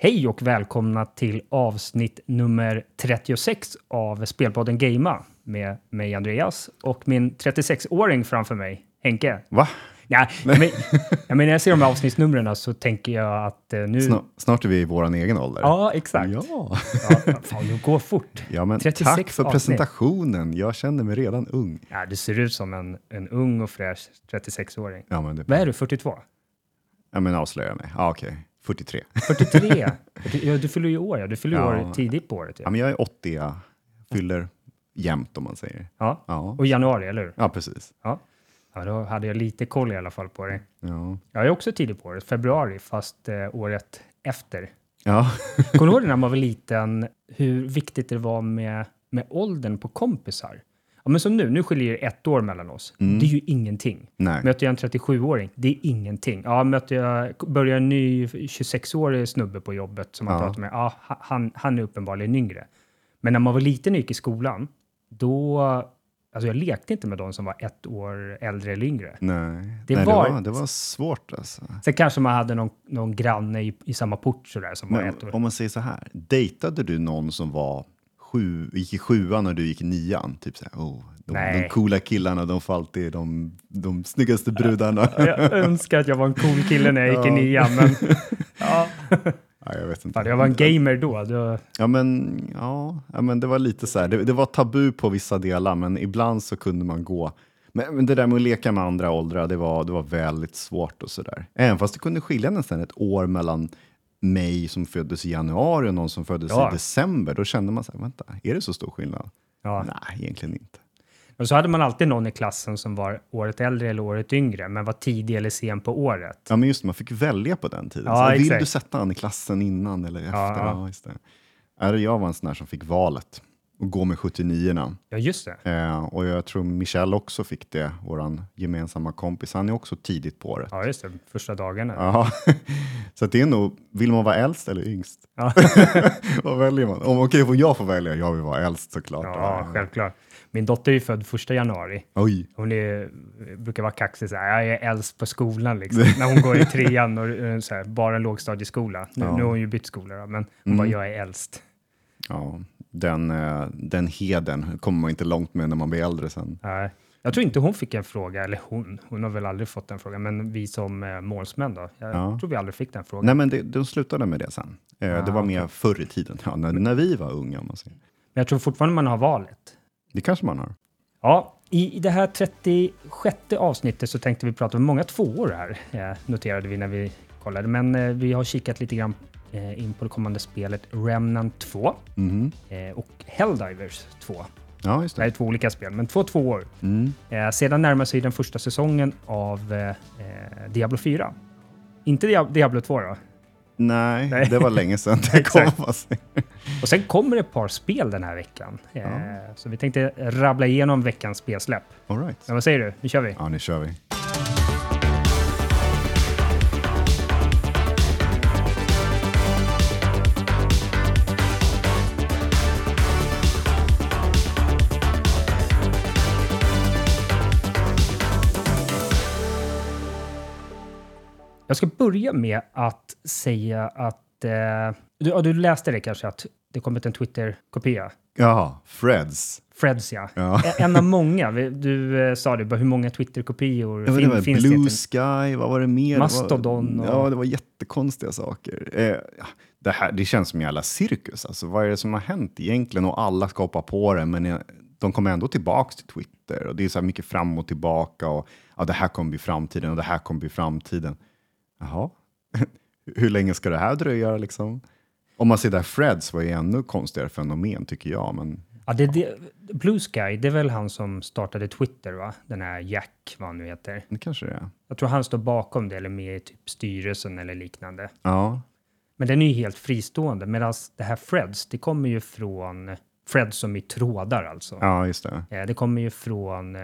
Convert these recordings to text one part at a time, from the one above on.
Hej och välkomna till avsnitt nummer 36 av Spelpodden Gamea med mig Andreas och min 36-åring framför mig, Henke. Va? Ja, men, ja, men när jag ser de här avsnittsnumren så tänker jag att eh, nu... Snart, snart är vi i vår egen ålder. Ja, exakt. Ja. Ja, fan, det går fort. Ja, men 36 tack för avsnitt. presentationen. Jag känner mig redan ung. Ja, du ser ut som en, en ung och fräsch 36-åring. Ja, men, det, Vad är du, 42? ja, men avslöja mig. Ja, okej. 43. 43? ja, du fyller ju år, ja. Du fyller Ja. år tidigt på året. Ja, Ja. men jag är 80. Jag fyller jämnt om man säger. Ja. Ja, Och januari, eller hur? ja precis. Ja. ja, då hade jag lite koll i alla fall på det. Ja. Jag är också tidigt på året, februari, fast eh, året efter. Ja. Kommer du ihåg när man var liten, hur viktigt det var med, med åldern på kompisar? Ja, men som nu, nu skiljer det ett år mellan oss. Mm. Det är ju ingenting. Nej. Möter jag en 37-åring, det är ingenting. Ja, möter jag, börjar en ny 26-årig snubbe på jobbet som man Ja. pratar med, ja, ha- han, han är uppenbarligen yngre. Men när man var liten och gick i skolan, då... Alltså jag lekte inte med de som var ett år äldre eller yngre. Nej. Det Nej, var- det, var, det var svårt alltså. Sen kanske man hade någon, någon granne i, i samma port sådär som var Men, ett år. om man säger så här. Dejtade du någon som var sju, gick i sjuan när du gick i nian? Typ så här, oh, de, de coola killarna, de får alltid de, de snyggaste brudarna. Jag önskar att jag var en cool kille när jag gick i nian, men ja, Ja, jag vet inte. fan, jag var en gamer då. då Ja, men, ja, ja, men det var lite så här. Det, det var tabu på vissa delar, men ibland så kunde man gå. Men, men det där med att leka med andra åldrar, det var, det var väldigt svårt och så där. Även fast det kunde skilja nästan ett år mellan mig som föddes i januari och någon som föddes Ja. i december. Då kände man så här, vänta, är det så stor skillnad? ja. Nej, egentligen inte. Och så hade man alltid någon i klassen som var året äldre eller året yngre, men var tidig eller sen på året. Ja, men just det, man fick välja på den tiden. Ja, så vill exakt. du sätta han i klassen innan eller efter? Ja, Ja, ja. just det. Ja, Jag var en sån där som fick valet att gå med 79 Ja, just det. Eh, och jag tror Michelle också fick det, vår gemensamma kompis. Han är också tidigt på året. Ja, just det. Första dagarna. Ja. Så det är nog, vill man vara äldst eller yngst? Ja. Vad väljer man? Om, okej, om jag får välja, jag vill vara äldst såklart. Ja, självklart. Min dotter är född första januari. Oj, Hon är, brukar vara kaxig så här, jag är äldst på skolan liksom. När hon går i trean och eh, så här, bara en lågstadieskola. Nu, Ja. nu har hon ju bytt skola men hon bara, jag är äldst. ja. Den, eh, den heden kommer man inte långt med när man blir äldre sen. Nej. Jag tror inte hon fick en fråga, eller hon, hon har väl aldrig fått den frågan, men vi som eh, målsmän då, jag Ja. tror vi aldrig fick den frågan. Nej, men det, de slutade med det sen. Eh, det Ah, var mer förr i tiden, ja, när, när vi var unga. Om man säger. Men jag tror fortfarande man har valet. Det kanske man har. Ja, i, i det här 36 avsnittet så tänkte vi prata om många tvåor här, eh, noterade vi när vi kollade. Men eh, vi har kikat lite grann eh, in på det kommande spelet Remnant 2 Mhm. eh, och Helldivers 2. Ja, just Det här det. är två olika spel, men två tvåor. Mm. Eh, sedan närmar sig den första säsongen av eh, eh, Diablo 4. Inte Dia- Diablo 2 då. Nej, Nej. det var länge sedan det kom. Och sen kommer det ett par spel den här veckan. Eh, Ja. Så vi tänkte rabbla igenom veckans spelsläpp. All right. Men vad säger du? Nu kör vi! Ja, nu kör vi. Jag ska börja med att säga att... Eh, du, ja, du läste det kanske, att det kommit en Twitter-kopia. Ja, Freds. Freds, ja. Ja. En av många. Du eh, sa det, bara hur många Twitter-kopior Ja, fin, det var finns det Blue? Sky, vad var det mer? Mastodon Det och- Ja, det var jättekonstiga saker. Eh, det, här, det känns som en jävla cirkus. Alltså, vad är det som har hänt egentligen? Och alla ska hoppa på det, men eh, de kommer ändå tillbaks till Twitter. Och det är så här mycket fram och tillbaka. Och ja, det här kommer bli framtiden och det här kommer bli framtiden. Jaha, hur länge ska det här dröja liksom? Om man ser där Freds var ju ännu konstigare fenomen tycker jag. Men Ja, det, det, Blue Sky, det är väl han som startade Twitter, va? Den här Jack, vad han nu heter. det kanske det är. Jag tror han står bakom det, eller med i typ styrelsen eller liknande. Ja, Men den är ju helt fristående, medan det här Freds, det kommer ju från Freds som i trådar alltså. ja just det. Eh, Det kommer ju från eh,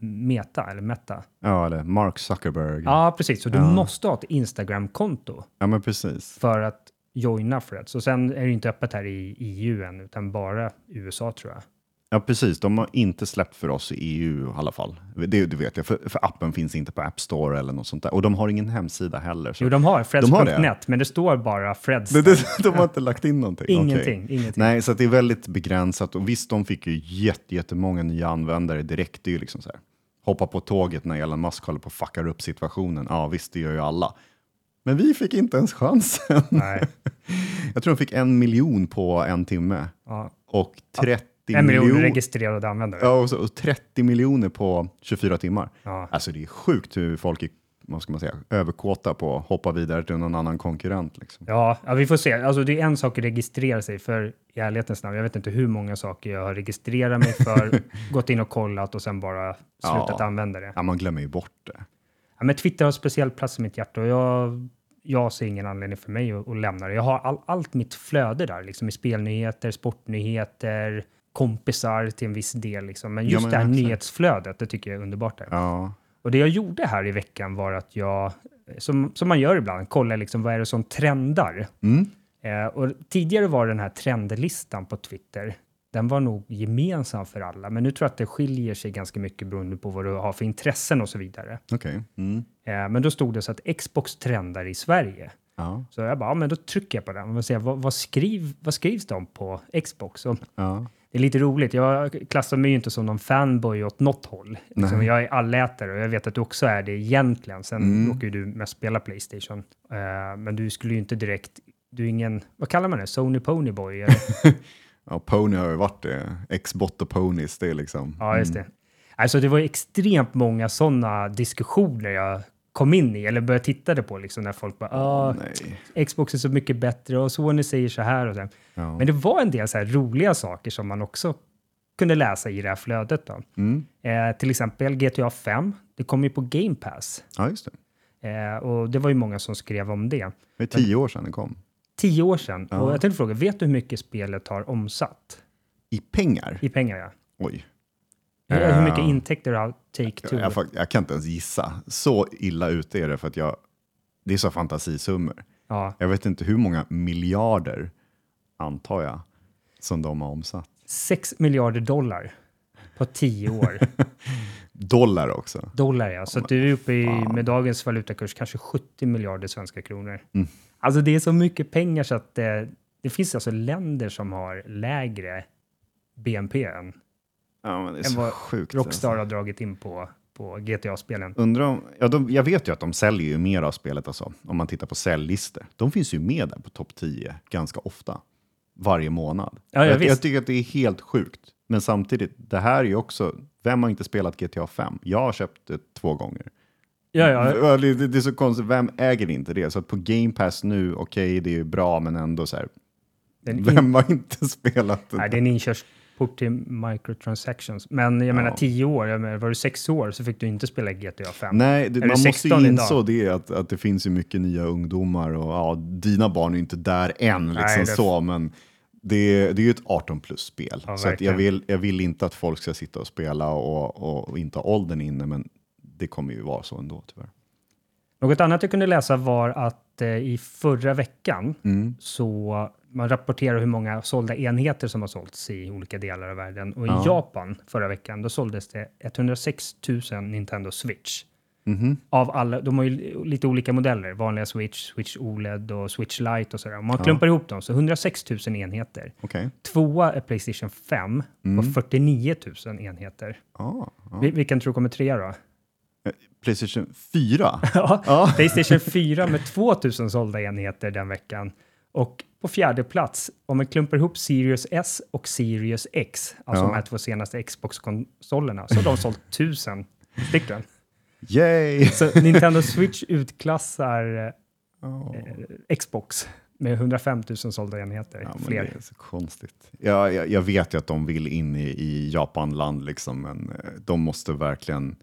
Meta, eller Meta. Ja, eller Mark Zuckerberg. Ja, precis. Så du Ja. måste ha ett Instagram-konto ja men precis. för att joina Freds. Och sen är det inte öppet här i EU än, utan bara USA tror jag. Ja, precis. De har inte släppt för oss i EU i alla fall. Det, det vet jag, för, för appen finns inte på App Store eller något sånt där. Och de har ingen hemsida heller. Så. Jo, de har freds.net, men det står bara Freds. Det, det, de har inte lagt in någonting? Ingenting, Okej. ingenting. Nej, så det är väldigt begränsat. Och visst, de fick ju jätte, jättemånga nya användare direkt. Det är ju liksom så här, hoppa på tåget när Elon Musk håller på att fuckar upp situationen. Ja, visst, det gör ju alla. Men vi fick inte ens chansen. Nej. Jag tror de fick en miljon på en timme Ja. och 30 En miljon miljoner registrerade användare. Ja, och, så, och 30 miljoner på 24 timmar. Ja. Alltså det är sjukt hur folk är vad ska man säga, överkåta på att hoppa vidare till någon annan konkurrent. Liksom. Ja, ja, vi får se. Alltså, det är en sak att registrera sig för i ärlighetens namn. Jag vet inte hur många saker jag har registrerat mig för, gått in och kollat och sen bara slutat Ja. använda det. Ja, man glömmer ju bort det. Ja, men Twitter har en speciell plats i mitt hjärta och jag, jag ser ingen anledning för mig att, att lämna det. Jag har all, allt mitt flöde där, liksom i spelnyheter, sportnyheter, kompisar till en viss del. Liksom. Men Ja, just men det här exakt. nyhetsflödet, det tycker jag är underbart. Där. Ja, Och det jag gjorde här i veckan var att jag, som, som man gör ibland, kollar liksom vad är det som trendar. mm. Eh, och tidigare var den här trendlistan på Twitter, den var nog gemensam för alla, men nu tror jag att det skiljer sig ganska mycket beroende på vad du har för intressen och så vidare. okej. Mm. Eh, men då stod det så att Xbox trendar i Sverige. Ja, Så jag bara, ja, men då trycker jag på den och ser vad, vad, skriv, vad skrivs om på Xbox? Och ja. Det är lite roligt. Jag klassar mig ju inte som någon fanboy åt något håll. Liksom, jag är allätare och jag vet att du också är det egentligen. Sen Mm. råkar ju du mest spela Playstation. Eh, men du skulle ju inte direkt, du är ingen, vad kallar man det, Sony Ponyboy? ja, Pony har ju varit det. Xbot och Ponys, det är liksom... ja, just det. Alltså det var extremt många sådana diskussioner jag kom in i, eller började titta på, liksom, när folk bara, ah, Nej. Xbox är så mycket bättre och Sony säger så här och så. Ja. Men det var en del så här roliga saker som man också kunde läsa i det här flödet. Då. Mm. Eh, till exempel GTA 5, det kom ju på Game Pass. ja, just det. Eh, och det var ju många som skrev om det. Det är tio år sedan det kom. Tio år sedan. Ja. Och jag tänkte fråga, vet du hur mycket spelet har omsatt? I pengar? I pengar, ja. Oj. Hur, Eh, mycket intäkter har Take-Two? Jag, jag, jag kan inte ens gissa. Så illa ute är det för att jag... Det är så fantasisummor. Ja, Jag vet inte hur många miljarder, antar jag, som de har omsatt. 6 miljarder dollar på tio år. Dollar också. dollar, ja. Så att du är uppe i, med dagens valutakurs, kanske 70 miljarder svenska kronor. Mm. Alltså det är så mycket pengar så att eh, det finns alltså länder som har lägre BNP än Ja, Än vad sjukt. Rockstar alltså. har dragit in på, på GTA-spelen. Undrar om, ja, de, jag vet ju att de säljer ju mer av spelet, alltså, om man tittar på säljlistor. De finns ju med där på topp 10 ganska ofta, varje månad. Ja, ja, jag, jag tycker att det är helt sjukt. Men samtidigt, det här är ju också, vem har inte spelat GTA 5? Jag har köpt det två gånger. Ja, ja. Det, det, är så konstigt, vem äger inte det? Så att på Game Pass nu, okej, det är ju bra, men ändå så här, Den in, vem har inte spelat det? nej, det är en inkörsport till microtransactions. Men jag menar Ja. tio år, jag menar, var du sex år så fick du inte spela GTA 5. Nej, det, man måste 16 ju inse det att, att det finns ju mycket nya ungdomar och ja, dina barn är inte där än, liksom Nej, det- så, men det, det är ju ett 18 plus-spel. Ja, så att jag, vill, jag vill inte att folk ska sitta och spela och, och, och inte ha åldern inne, men det kommer ju vara så ändå tyvärr. Något annat jag kunde läsa var att eh, i förra veckan Mm. så man rapporterar hur många sålda enheter som har sålts i olika delar av världen. Och i Ja. Japan förra veckan, då såldes det 106 000 Nintendo Switch. Mhm. Av alla, de har ju lite olika modeller, vanliga Switch, Switch OLED och Switch Lite och sådär. Om man Ja. klumpar ihop dem så 106 000 enheter. Okej. Tvåa är Playstation 5 Mm. på 49 000 enheter. Ja. Vil- Vilken tror du kommer trea då? Playstation 4? Ja, ja. Playstation 4 med 2000 sålda enheter den veckan. Och på fjärde plats, om man klumpar ihop Sirius S och Sirius X, alltså Ja. de här två senaste Xbox-konsolerna, så har de sålt 1000 stycken. Yay! Så Nintendo Switch utklassar Ja. eh, Xbox med 105 000 sålda enheter. Ja, fler. Det är så konstigt. Ja, jag, jag vet ju att de vill in i, i Japanland, liksom, men eh, de måste verkligen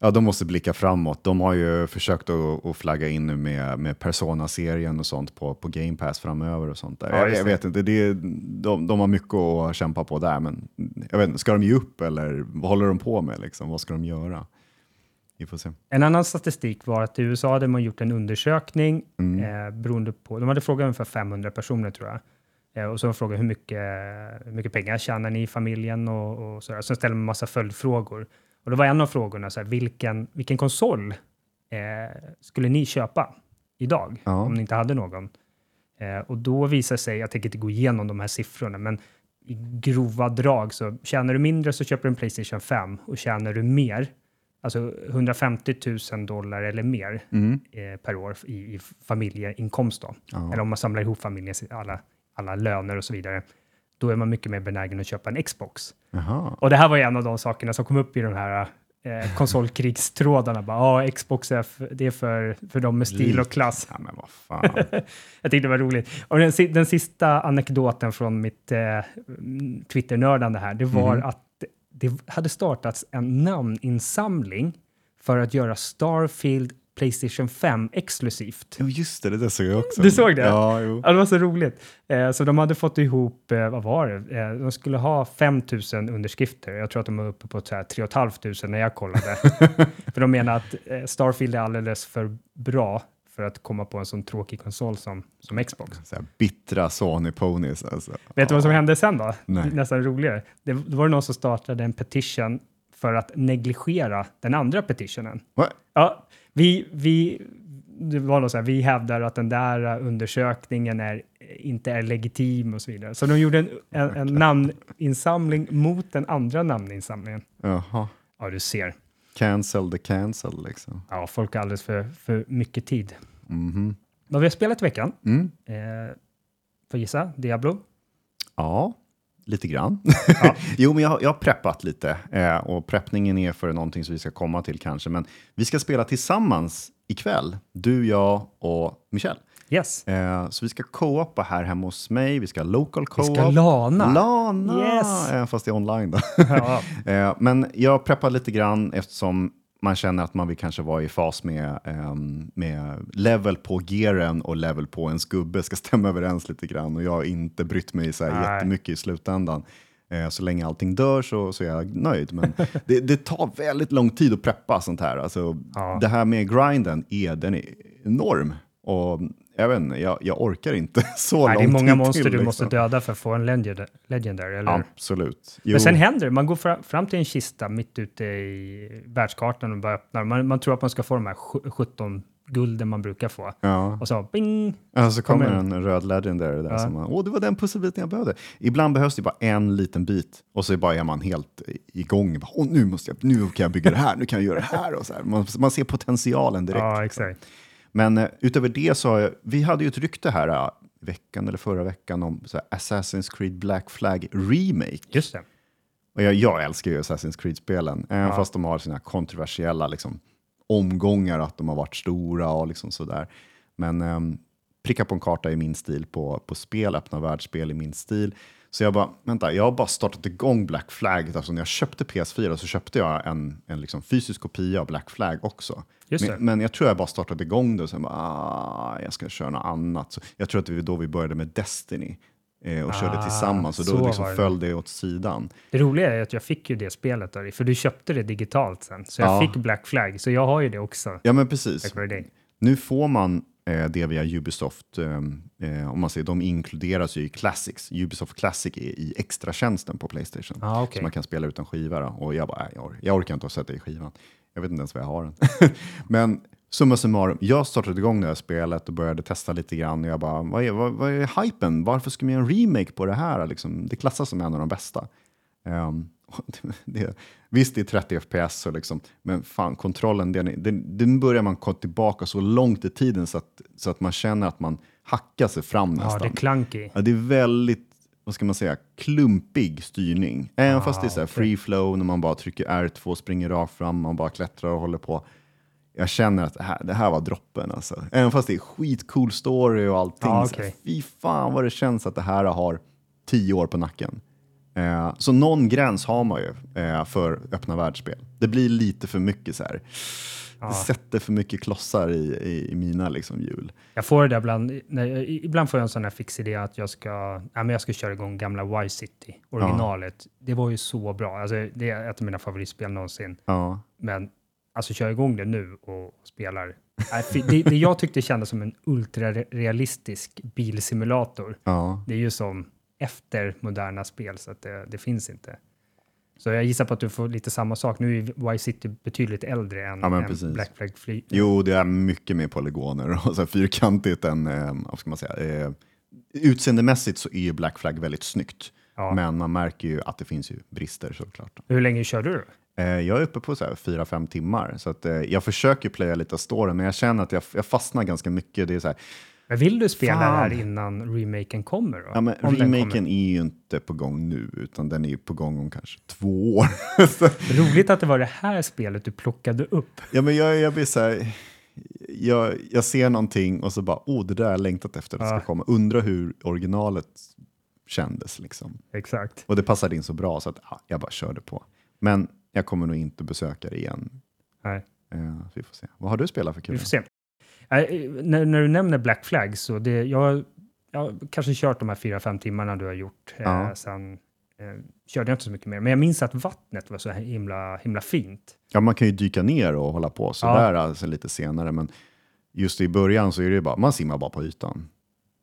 Ja, de måste blicka framåt. De har ju försökt att, att flagga in nu med, med Persona-serien och sånt på, på Game Pass framöver och sånt där. Ja, jag, vet inte, det är, de, de har mycket att kämpa på där, men jag vet inte, ska de ge upp eller vad håller de på med? Liksom? Vad ska de göra? Vi får se. En annan statistik var att i USA hade man gjort en undersökning Mm. eh, beroende på, de hade frågat ungefär 500 personer tror jag. Eh, och så frågar hur mycket, hur mycket pengar tjänar ni i familjen och, och sådär. Sen ställer man massa följdfrågor. Och det var en av frågorna, så här, vilken, vilken konsol eh, skulle ni köpa idag Ja. om ni inte hade någon? Eh, och då visar sig, jag tänker inte gå igenom de här siffrorna, men i grova drag så tjänar du mindre så köper du en Playstation 5 och tjänar du mer, alltså 150 000 dollar eller mer Mm. eh, per år i, i familjeinkomst då, Ja. eller om man samlar ihop familjens alla, alla löner och så vidare, då är man mycket mer benägen att köpa en Xbox. Jaha. Och det här var ju en av de sakerna som kom upp i de här eh, konsolkrigstrådarna. Bara, ja, Xbox är, för, det är för, för dem med stil och klass. Ja, men vad fan. Jag tyckte det var roligt. Och den, den sista anekdoten från mitt eh, mm, Twitter-nördande här, det var Mhm. att det hade startats en namninsamling för att göra Starfield Playstation 5 exklusivt. Jo, just det, det där såg jag också. Du såg det? Ja, jo. Ja, det var så roligt. Eh, så de hade fått ihop, eh, vad var det? Eh, de skulle ha 5 000 underskrifter. Jag tror att de var uppe på så här 3 500 när jag kollade. för de menar att eh, Starfield är alldeles för bra för att komma på en sån tråkig konsol som, som Xbox. Så här, bittra Sony Ponies alltså. Vet du vad som hände sen då? Nej. Nästan roligare. Det, då var det någon som startade en petition för att negligera den andra petitionen. What? Ja, vi, vi, det var något så här, vi hävdar att den där undersökningen är, inte är legitim och så vidare. Så de gjorde en, en, en namninsamling mot den andra namninsamlingen. Jaha. Ja, du ser. Cancel the cancel liksom. Ja, folk har alldeles för, för mycket tid. Mhm. Vad vi har spelat i veckan? Mm. Eh, får gissa? Diablo? Ja, lite grann. Ja. jo, men jag, jag har preppat lite eh, och preppningen är för någonting som vi ska komma till kanske. Men vi ska spela tillsammans ikväll, du, jag och Michelle. Yes. Eh, så vi ska co-opa här hemma hos mig. Vi ska local Vi co-op. ska lana. Lana! Yes. Även fast det är online då. Ja. Eh, men jag preppar lite grann eftersom man känner att man vill kanske vara i fas med, ehm, med level på gearen och level på ens gubbe ska stämma överens lite grann. Och jag har inte brytt mig så här Nej. jättemycket i slutändan. Eh, så länge allting dör så, så är jag nöjd. Men det, det tar väldigt lång tid att preppa sånt här. Alltså, Ja. Det här med grinden är, den är enorm. Och jag, vet inte, jag, jag orkar inte så Nej, lång det är många monster till, du måste liksom. döda för att få en legend, legendary, eller? Absolut. Jo. Men sen händer det. Man går fra, fram till en kista mitt ute i världskartan och bara öppnar. Man, man tror att man ska få de här sju- 17 gulden man brukar få. ja. Och så bing! Ja, så kommer Kommer en röd legendary där Ja. som man, åh det var den pusselbiten jag behövde. Ibland behövs det bara en liten bit och så bara är man helt igång. Bara, Åh, nu, måste jag, nu kan jag bygga det här, nu kan jag göra det här. Och så här. Man, man ser potentialen direkt. Ja, exakt. Men eh, utöver det så har jag, vi hade ju ett rykte här eh, veckan eller förra veckan om så här, Assassin's Creed Black Flag Remake. Just det. Och jag, jag älskar ju Assassin's Creed-spelen, även Ja. fast de har sina kontroversiella liksom, omgångar, att de har varit stora och liksom sådär. Men um, pricka på en karta i min stil på, på spel, öppna världsspel i min stil. Så jag bara, vänta, jag har bara startat igång Black Flag. Alltså när jag köpte PS4 så köpte jag en, en liksom fysisk kopia av Black Flag också. Men, men jag tror jag bara startade igång det och sen bara, ah, jag ska köra något annat. Så jag tror att det var då vi började med Destiny eh, och körde Ah, tillsammans och så då liksom det. föll det åt sidan. Det roliga är att jag fick ju det spelet av dig, för du köpte det digitalt sen. Så jag Ja. fick Black Flag, så jag har ju det också. Ja, men precis. Nu får man det via Ubisoft. Eh, eh, om man säger, de inkluderas ju i Classics. Ubisoft Classic är i extratjänsten på Playstation. Ja, Så okej. man kan spela utan skiva. Då. Och jag bara, jag, or- jag orkar inte att sätta i skivan. Jag vet inte ens vad jag har den. Men summa summarum, jag startade igång det här spelet och började testa lite grann. Och jag bara, vad är, vad, vad är hypen? Varför ska man göra en remake på det här? Liksom, det klassas som en av de bästa. Och det, visst, det är 30 FPS, och liksom, men fan, kontrollen, den, den, den börjar man komma tillbaka så långt i tiden så att, så att man känner att man hackar sig fram Ja, nästan. det är clunky. Ja, det är väldigt, vad ska man säga, klumpig styrning. Även Ah, fast det är så här okej. free flow, när man bara trycker R2, springer rakt fram, man bara klättrar och håller på. Jag känner att det här, det här var droppen alltså. Även fast det är skitcool story och allting. Ah, så här. Fy fan vad det känns att det här har tio år på nacken. Eh, så någon gräns har man ju eh, för öppna världsspel. Det blir lite för mycket så här. Ja. Det sätter för mycket klossar i, i, i mina liksom, hjul. Jag får det där ibland, jag, ibland får jag en sån här fix idé att jag ska, ja, men jag ska köra igång gamla Vice City, originalet. Det var ju så bra. Alltså, det är ett av mina favoritspel någonsin. Ja. Men alltså kör igång det nu och spelar Nej, det, det jag tyckte kändes som en ultrarealistisk bilsimulator. Ja. Det är ju som efter moderna spel, så att det, det finns inte. Så jag gissar på att du får lite samma sak. Nu är Y City betydligt äldre än, Ja, än. Black Flag Fleet. Jo, det är mycket mer polygoner och så här fyrkantigt än, eh, vad ska man säga, eh, utseendemässigt så är ju Black Flag väldigt snyggt. Ja. Men man märker ju att det finns ju brister såklart. Hur länge körde du? Eh, jag är uppe på så här 4-5 timmar, så att, eh, jag försöker playa lite av storyn, men jag känner att jag, jag fastnar ganska mycket. Det är så här, Men vill du spela Fan. det här innan remaken kommer? Då? ja, men Om remaken kommer. är ju inte på gång nu, utan den är ju på gång om kanske två år. Roligt att det var det här spelet du plockade upp. ja, men jag, jag blir så här, jag, jag ser någonting och så bara, oh, det där har jag längtat efter att det Ja. ska komma. Undrar hur originalet kändes liksom. Exakt. Och det passade in så bra så att ja, jag bara körde på. Men jag kommer nog inte besöka det igen. Nej. Så vi får se. Vad har du spelat för kul? Vi får se. Äh, när, när du nämner Black Flag så det, jag, jag har kanske kört de här fyra, fem timmarna du har gjort. Ja. Eh, sen eh, körde jag inte så mycket mer. Men jag minns att vattnet var så himla, himla fint. Ja, man kan ju dyka ner och hålla på sådär alltså, lite senare, men just i början så är det ju bara, man simmar bara på ytan.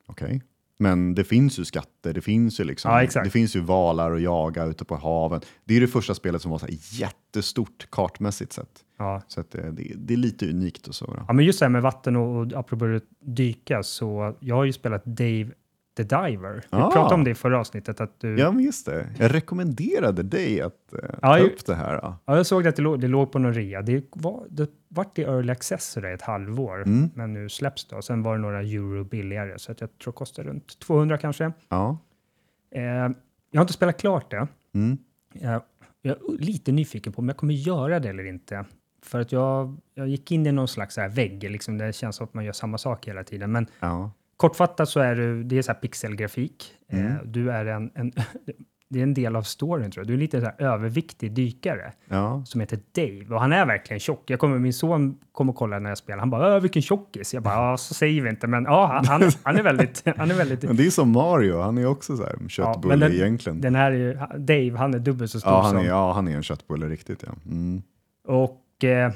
Okej. Men det finns ju skatter, det finns ju liksom, Ja, det finns ju valar att jaga ute på haven. Det är det första spelet som var så jättestort kartmässigt sett. Ja. Så att det, det, det är lite unikt och så. Då. ja, men just det här med vatten och, och apropå att dyka så jag har ju spelat Dave the Diver. Vi Ah. pratade om det i förra avsnittet. Att du, Ja, men just det. Jag rekommenderade dig att eh, Ja, ta upp det här. Ja. Ja, jag såg att det låg, det låg på någon rea. Det var det vart i early access där ett halvår, Mm. men nu släpps det. Och sen var det några euro billigare, så att jag tror det kostar runt 200 kanske. Ja. Eh, jag har inte spelat klart det. Mm. Jag, jag är lite nyfiken på om jag kommer göra det eller inte. För att jag, jag gick in i någon slags så här vägg, liksom, det känns som att man gör samma sak hela tiden. Men Ja. Kortfattat så är du, det är så pixelgrafik. Mm. Eh, du är en, en, det är en del av storyn tror jag. Du är lite så överviktig dykare Ja. som heter Dave och han är verkligen tjock. Jag kommer, min son kom och kollade när jag spelade. Han bara “Öh, vilken tjockis”. Jag bara “Ja, så säger vi inte”, men ja, han, han, han är väldigt... Han är väldigt Men det är som Mario, han är också så här en köttbulle den- egentligen. den här är ju, Dave, han är dubbelt så stor ja, han som... är, ja, han är en köttbulle riktigt. Ja. Mm. Och eh,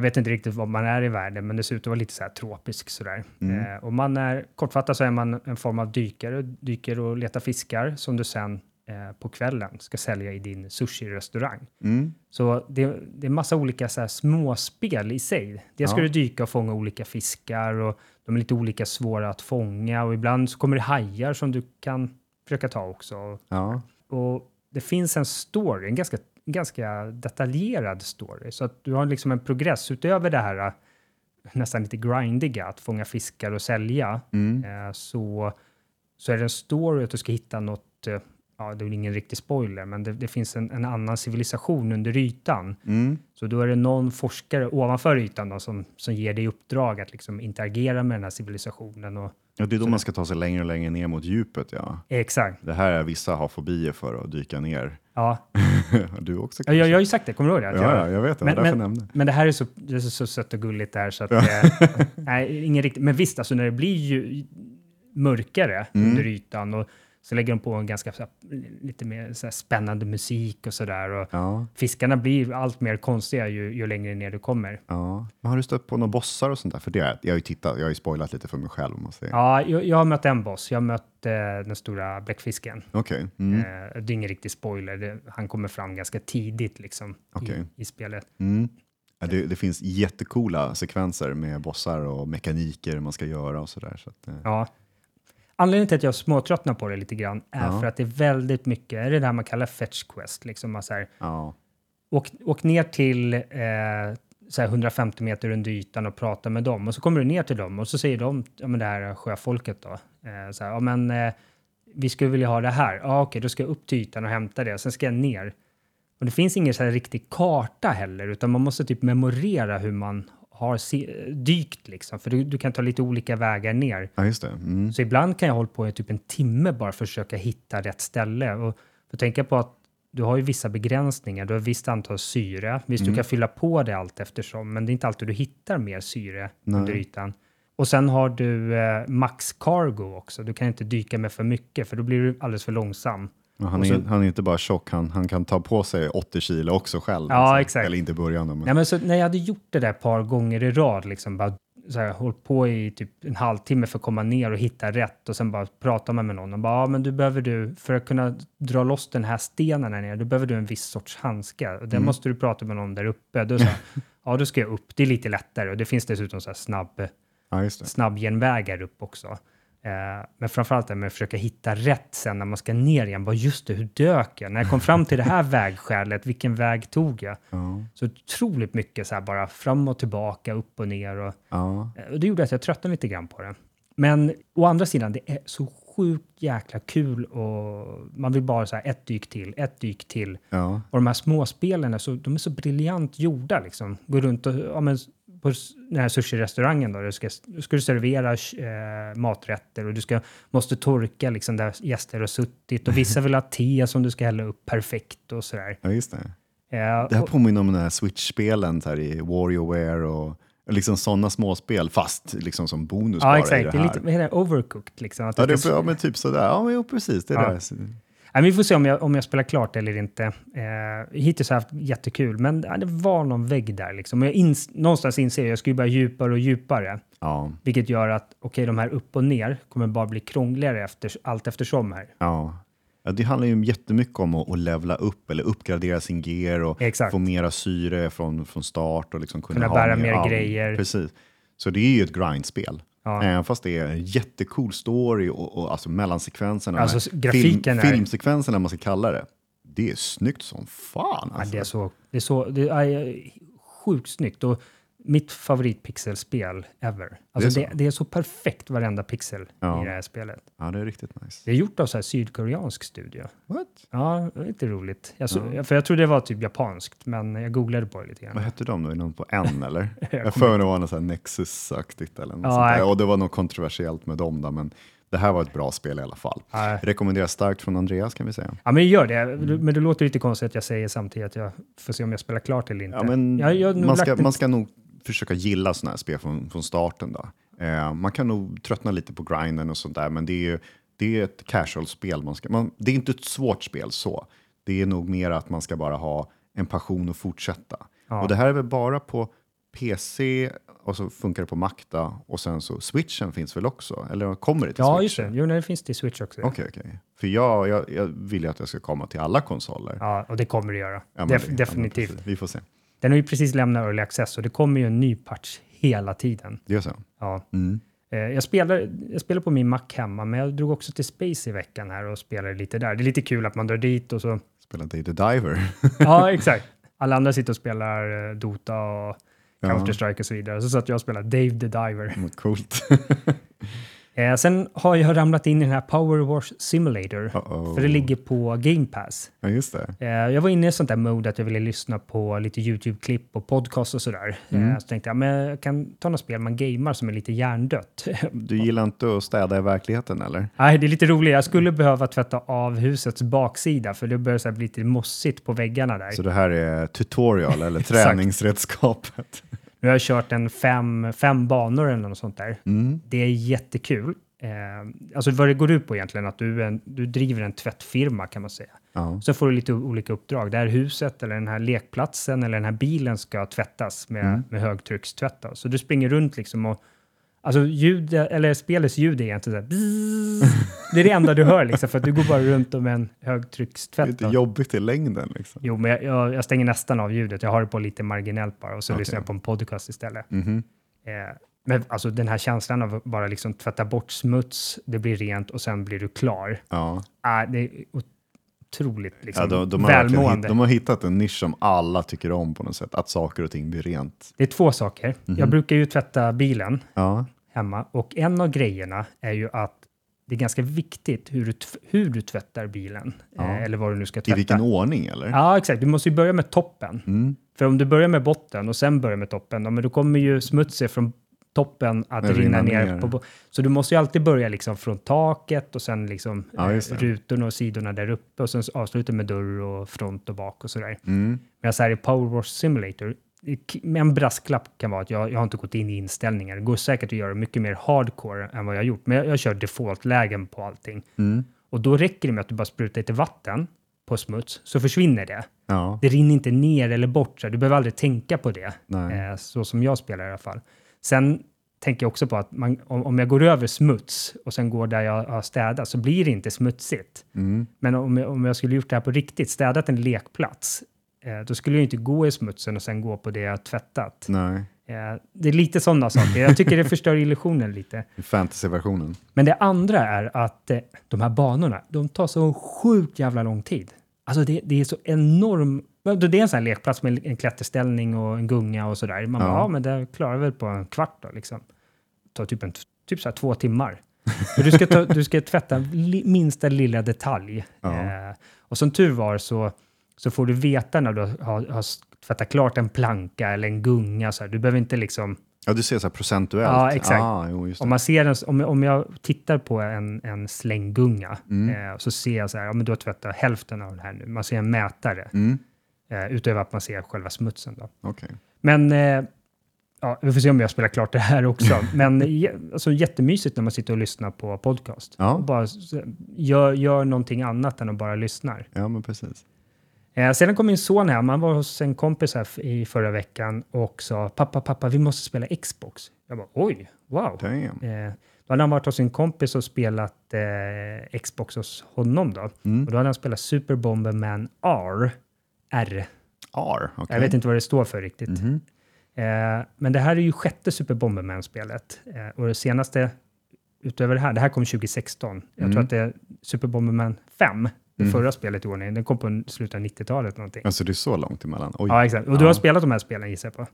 jag vet inte riktigt vad man är i världen, men det ser ut att vara lite så här tropisk sådär. Mm. Eh, och man är, kortfattat så är man en form av dykare, dyker och letar fiskar som du sen eh, på kvällen ska sälja i din sushi-restaurang. Mm. Så det, det är massa olika så här småspel i sig. Dels ska Ja. du dyka och fånga olika fiskar och de är lite olika svåra att fånga och ibland så kommer det hajar som du kan försöka ta också. Ja. Och det finns en story, en ganska, ganska detaljerad story, så att du har liksom en progress utöver det här äh, nästan lite grindiga, att fånga fiskar och sälja, Mm. eh, så, så är det en story att du ska hitta något, eh, ja det är ingen riktig spoiler, men det, det finns en, en annan civilisation under ytan. Mm. Så då är det någon forskare ovanför ytan då, som, som ger dig uppdrag att liksom interagera med den här civilisationen. Och, Ja, det är då man ska ta sig längre och längre ner mot djupet. Ja. exakt. Det här är vissa har fobier för att dyka ner. Ja, du också jag, kanske? jag, jag har ju sagt det, kommer du ihåg det? Ja, jag, ja, jag vet det. Men- Men, nämnde. Men det här är så, det är så, så sött och gulligt där så att... eh, nej, ingen riktigt. Men visst, alltså när det blir ju mörkare Mm. under ytan och så lägger de på en ganska här, lite mer här, spännande musik och sådär. Ja, fiskarna blir allt mer konstiga ju, ju längre ner du kommer. ja. Men har du stött på några bossar och sånt där? För det, jag har ju tittat, jag har ju spoilat lite för mig själv. om man säger. Ja, jag, jag har mött en boss. Jag har mött eh, den stora bläckfisken. Okej. Mm. Eh, det är ingen riktig spoiler. Det, han kommer fram ganska tidigt liksom Okej. i, i spelet. Mm. Ja, det, det finns jättekola sekvenser med bossar och mekaniker man ska göra och sådär. Så att, eh, Ja. Anledningen till att jag småtröttnar på det lite grann är Ja. för att det är väldigt mycket, är det här man kallar fetch quest, liksom man så här, ja. åk, åk ner till eh, så här 150 meter under ytan och prata med dem och så kommer du ner till dem och så säger de, ja men det här är sjöfolket då, eh, så här, ja men eh, vi skulle vilja ha det här, ja okej då ska jag upp till ytan och hämta det, sen ska jag ner. Och det finns ingen så här riktig karta heller, utan man måste typ memorera hur man har se, dykt liksom, för du, du kan ta lite olika vägar ner. ja, just det. Mm. Så ibland kan jag hålla på i typ en timme bara för att försöka hitta rätt ställe. Och för tänka på att du har ju vissa begränsningar. Du har ett visst antal syre. Visst, Mm. du kan fylla på det allt eftersom, men det är inte alltid du hittar mer syre Nej. under ytan. Och sen har du eh, max cargo också. Du kan inte dyka med för mycket, för då blir du alldeles för långsam. Han, Och är, så- han är inte bara tjock, han, han kan ta på sig 80 kilo också själv. Ja, alltså. exakt. Eller inte i början. Men, Nej, men så när jag hade gjort det där ett par gånger i rad, liksom bara så här, hållit på i typ en halvtimme för att komma ner och hitta rätt och sen bara pratar man med någon och bara, ja men du behöver du, för att kunna dra loss den här stenen här nere, då behöver du en viss sorts handskar och den Mm. måste du prata med någon där uppe. Då, så ja, då ska jag upp, det är lite lättare och det finns dessutom så här snabb, Ja, snabbgenvägar upp också. Eh, men framförallt det med att försöka hitta rätt sen när man ska ner igen. Bara just det, hur dök jag? När jag kom fram till det här vägskälet, vilken väg tog jag? Ja, Så otroligt mycket så här bara fram och tillbaka, upp och ner. Och, ja, eh, och det gjorde att jag tröttnade lite grann på det. Men å andra sidan, det är så sjukt jäkla kul och man vill bara så här ett dyk till, ett dyk till. ja. Och de här småspelen, är så, de är så briljant gjorda. Liksom. Gå runt och, ja, men, på den här sushi-restaurangen då, du ska, du ska servera eh, maträtter och du ska, måste torka liksom, där gäster har suttit och vissa vill ha te som du ska hälla upp perfekt och sådär. ja just det. Eh, Det här och- påminner om den här Switch-spelen här i WarioWare och liksom sådana småspel, fast liksom som bonus bara Ja, i exakt. det Det här. är lite vad heter det, overcooked. Liksom. Att Ja, det ska- ja, men typ sådär. Ja, men jo, precis. Det är Ja. det. Nej, vi får se om jag, om jag spelar klart eller inte. Eh, hittills har jag haft jättekul, men det var någon vägg där. Liksom. Jag ins, någonstans inser jag att jag ska ju bara djupare och djupare. Ja, Vilket gör att okej, de här upp och ner kommer bara bli krångligare efter, allt eftersom här. ja. Ja, det handlar ju jättemycket om att, att levla upp eller uppgradera sin gear och Exakt. få mera syre från, från start och liksom kunna, Kunna bära mer grejer. Precis. Så det är ju ett grindspel. Ja. Även fast det är en jättecool story och, och alltså mellansekvenserna, Alltså, grafiken är- filmsekvenserna man ska kalla det. Det är snyggt som fan. Ja, Alltså. det är så, det är så, det är sjukt snyggt. Och mitt favoritpixelspel ever. Alltså Det det, är det, så. är så perfekt varenda pixel Ja. i det här spelet. Ja, det är riktigt nice. Det är gjort av så sydkoreansk studio. What? Ja, det är lite roligt. Jag så, För jag trodde det var typ japanskt, men jag googlade på det lite grann. Vad hette de nu? Någon på N eller? Jag jag för mig det var något Nexus-aktigt eller något Ja, sånt där. Och det var något kontroversiellt med dem då, men det här var ett bra spel i alla fall. Ja. Rekommenderas starkt från Andreas kan vi säga. Ja, men gör det. Men det låter lite konstigt att jag säger samtidigt att jag får se om jag spelar klart eller inte. Ja, men jag, jag man, ska, man ska nog försöka gilla sådana här spel från, från starten. Då. Eh, man kan nog tröttna lite på grinden och sånt där, men det är, ju- det är ett casual-spel. Man ska, man, det är inte ett svårt spel så. Det är nog mer att man ska bara ha en passion och fortsätta. Ja. Och det här är väl bara på PC och så funkar det på Mac då, och sen så switchen finns väl också? Eller kommer det till Ja, switch? just det. Jo, det finns det i Switch också. Okej, okej. För jag, jag, jag vill ju att det ska komma till alla konsoler. Ja, och det kommer det göra. Ja, Def- det- ja, definitivt. precis. Vi får se. Den har ju precis lämnat Early Access och det kommer ju en ny patch hela tiden. Det är så? Ja. Mm. Eh, Jag spelar, jag spelar på min Mac hemma, men jag drog också till Space i veckan här och spelade lite där. Det är lite kul att man drar dit och så... Spela Day the Diver. Ja, exakt. Alla andra sitter och spelar eh, Dota och. Counter-Strike och så vidare. Så satt jag och spelade Dave the Diver. Coolt. Eh, sen har jag ramlat in i den här Power Wars Simulator, Uh-oh. för det ligger på Game Pass. Ja, just det. Eh, jag var inne i ett sånt där mode att jag ville lyssna på lite YouTube-klipp och podcast och sådär. Mm. Eh, så tänkte jag, men jag kan ta något spel man gamar som är lite hjärndött. Du gillar inte att städa i verkligheten eller? Nej, det är lite roligt. Jag skulle behöva tvätta av husets baksida för det börjar bli lite mossigt på väggarna där. Så det här är tutorial eller träningsredskapet? Nu har jag kört en fem, fem banor eller något sånt där. Mm. Det är jättekul. Eh, alltså vad det går ut på egentligen, att du, en, du driver en tvättfirma kan man säga. Ja. Så får du lite olika uppdrag. Det här huset eller den här lekplatsen eller den här bilen ska tvättas med, Mm. med högtryckstvätt. då. Så du springer runt liksom och Alltså ljud, eller spelets ljud är egentligen så. Det är det enda du hör liksom, för att du går bara runt med en Det är högtryckstvätt. lite jobbigt i längden liksom. Jo, men jag, jag, jag stänger nästan av ljudet. Jag har det på lite marginellt bara och så Okej. lyssnar jag på en podcast istället. Mhm. Eh, men alltså den här känslan av att bara liksom tvätta bort smuts, det blir rent och sen blir du klar. Ja. Ah, det är otroligt liksom, Ja, de, de, välmående. de har hittat en nisch som alla tycker om på något sätt, att saker och ting blir rent. Det är två saker. Mhm. Jag brukar ju tvätta bilen Ja, hemma och en av grejerna är ju att det är ganska viktigt hur du, hur du tvättar bilen. Ja. Eh, eller vad du nu ska i tvätta. vilken ordning eller? Ja, exakt. Du måste ju börja med toppen. Mm. För om du börjar med botten och sen börjar med toppen, ja, men då kommer ju smutset från toppen att rinna ner. ner. På, så du måste ju alltid börja liksom från taket och sen liksom Ja, eh, rutorna och sidorna där uppe och sen avsluta med dörr och front och bak och sådär. Mm. Men så här i Power Wars Simulator, med en brasklapp kan vara att jag, jag har inte gått in i inställningar. Det går säkert att göra mycket mer hardcore än vad jag har gjort, men jag, jag kör default-lägen på allting. Mm. Och då räcker det med att du bara sprutar lite vatten på smuts, så försvinner det. Ja. Det rinner inte ner eller bort, så du behöver aldrig tänka på det. Eh, så som jag spelar i alla fall. Sen tänker jag också på att man, om, om jag går över smuts och sen går där jag har städat så blir det inte smutsigt. Mm. Men om jag, om jag skulle gjort det här på riktigt, städat en lekplats, eh, då skulle jag inte gå i smutsen och sen gå på det jag har tvättat. Nej, Eh, det är lite sådana saker. Jag tycker det förstör illusionen lite. fantasyversionen. Men det andra är att eh, de här banorna, de tar så sjukt jävla lång tid. Alltså det, det är så enorm... Det är en sån här lekplats med en klätterställning och en gunga och sådär. Man bara, Ja. ja men det klarar vi väl på en kvart då liksom. Det tar typ, en, typ så här två timmar. Du ska, ta, du ska tvätta li, minsta lilla detalj. Ja. Eh, och som tur var så, så får du veta när du har, har tvättat klart en planka eller en gunga. Så här. Du behöver inte liksom... Ja, du ser så här procentuellt. Ja, exakt. Ah, jo. Om, man ser en, om, om jag tittar på en, en slänggunga Mm. eh, så ser jag så här, ja men du har tvättat hälften av den här nu. Man ser en mätare, Mm. Eh, utöver att man ser själva smutsen. Då. Okej. Men eh, ja, vi får se om jag spelar klart det här också. Men alltså, jättemysigt när man sitter och lyssnar på podcast. Ja. Och bara gör, gör någonting annat än att bara lyssna. Ja, men precis. Eh, sedan kom min son hem, han var hos en kompis här i förra veckan och sa pappa, pappa, vi måste spela Xbox. Jag bara oj, wow. Damn. Eh, då hade han varit hos sin kompis och spelat eh, Xbox hos honom då. Mm. Och då hade han spelat Super Bomberman R. R. R, okej. Jag vet inte vad det står för riktigt. Mhm. Eh, men det här är ju sjätte Super Bomberman-spelet. Eh, och det senaste, utöver det här, det här kom 2016. Jag Mm. tror att det är Super Bomberman 5, det Mm. förra spelet i ordningen. Den kom på slutet av 90-talet någonting. Alltså det är så långt emellan? Oj. Ja, exakt. Och du Ja. har spelat de här spelen gissar jag på?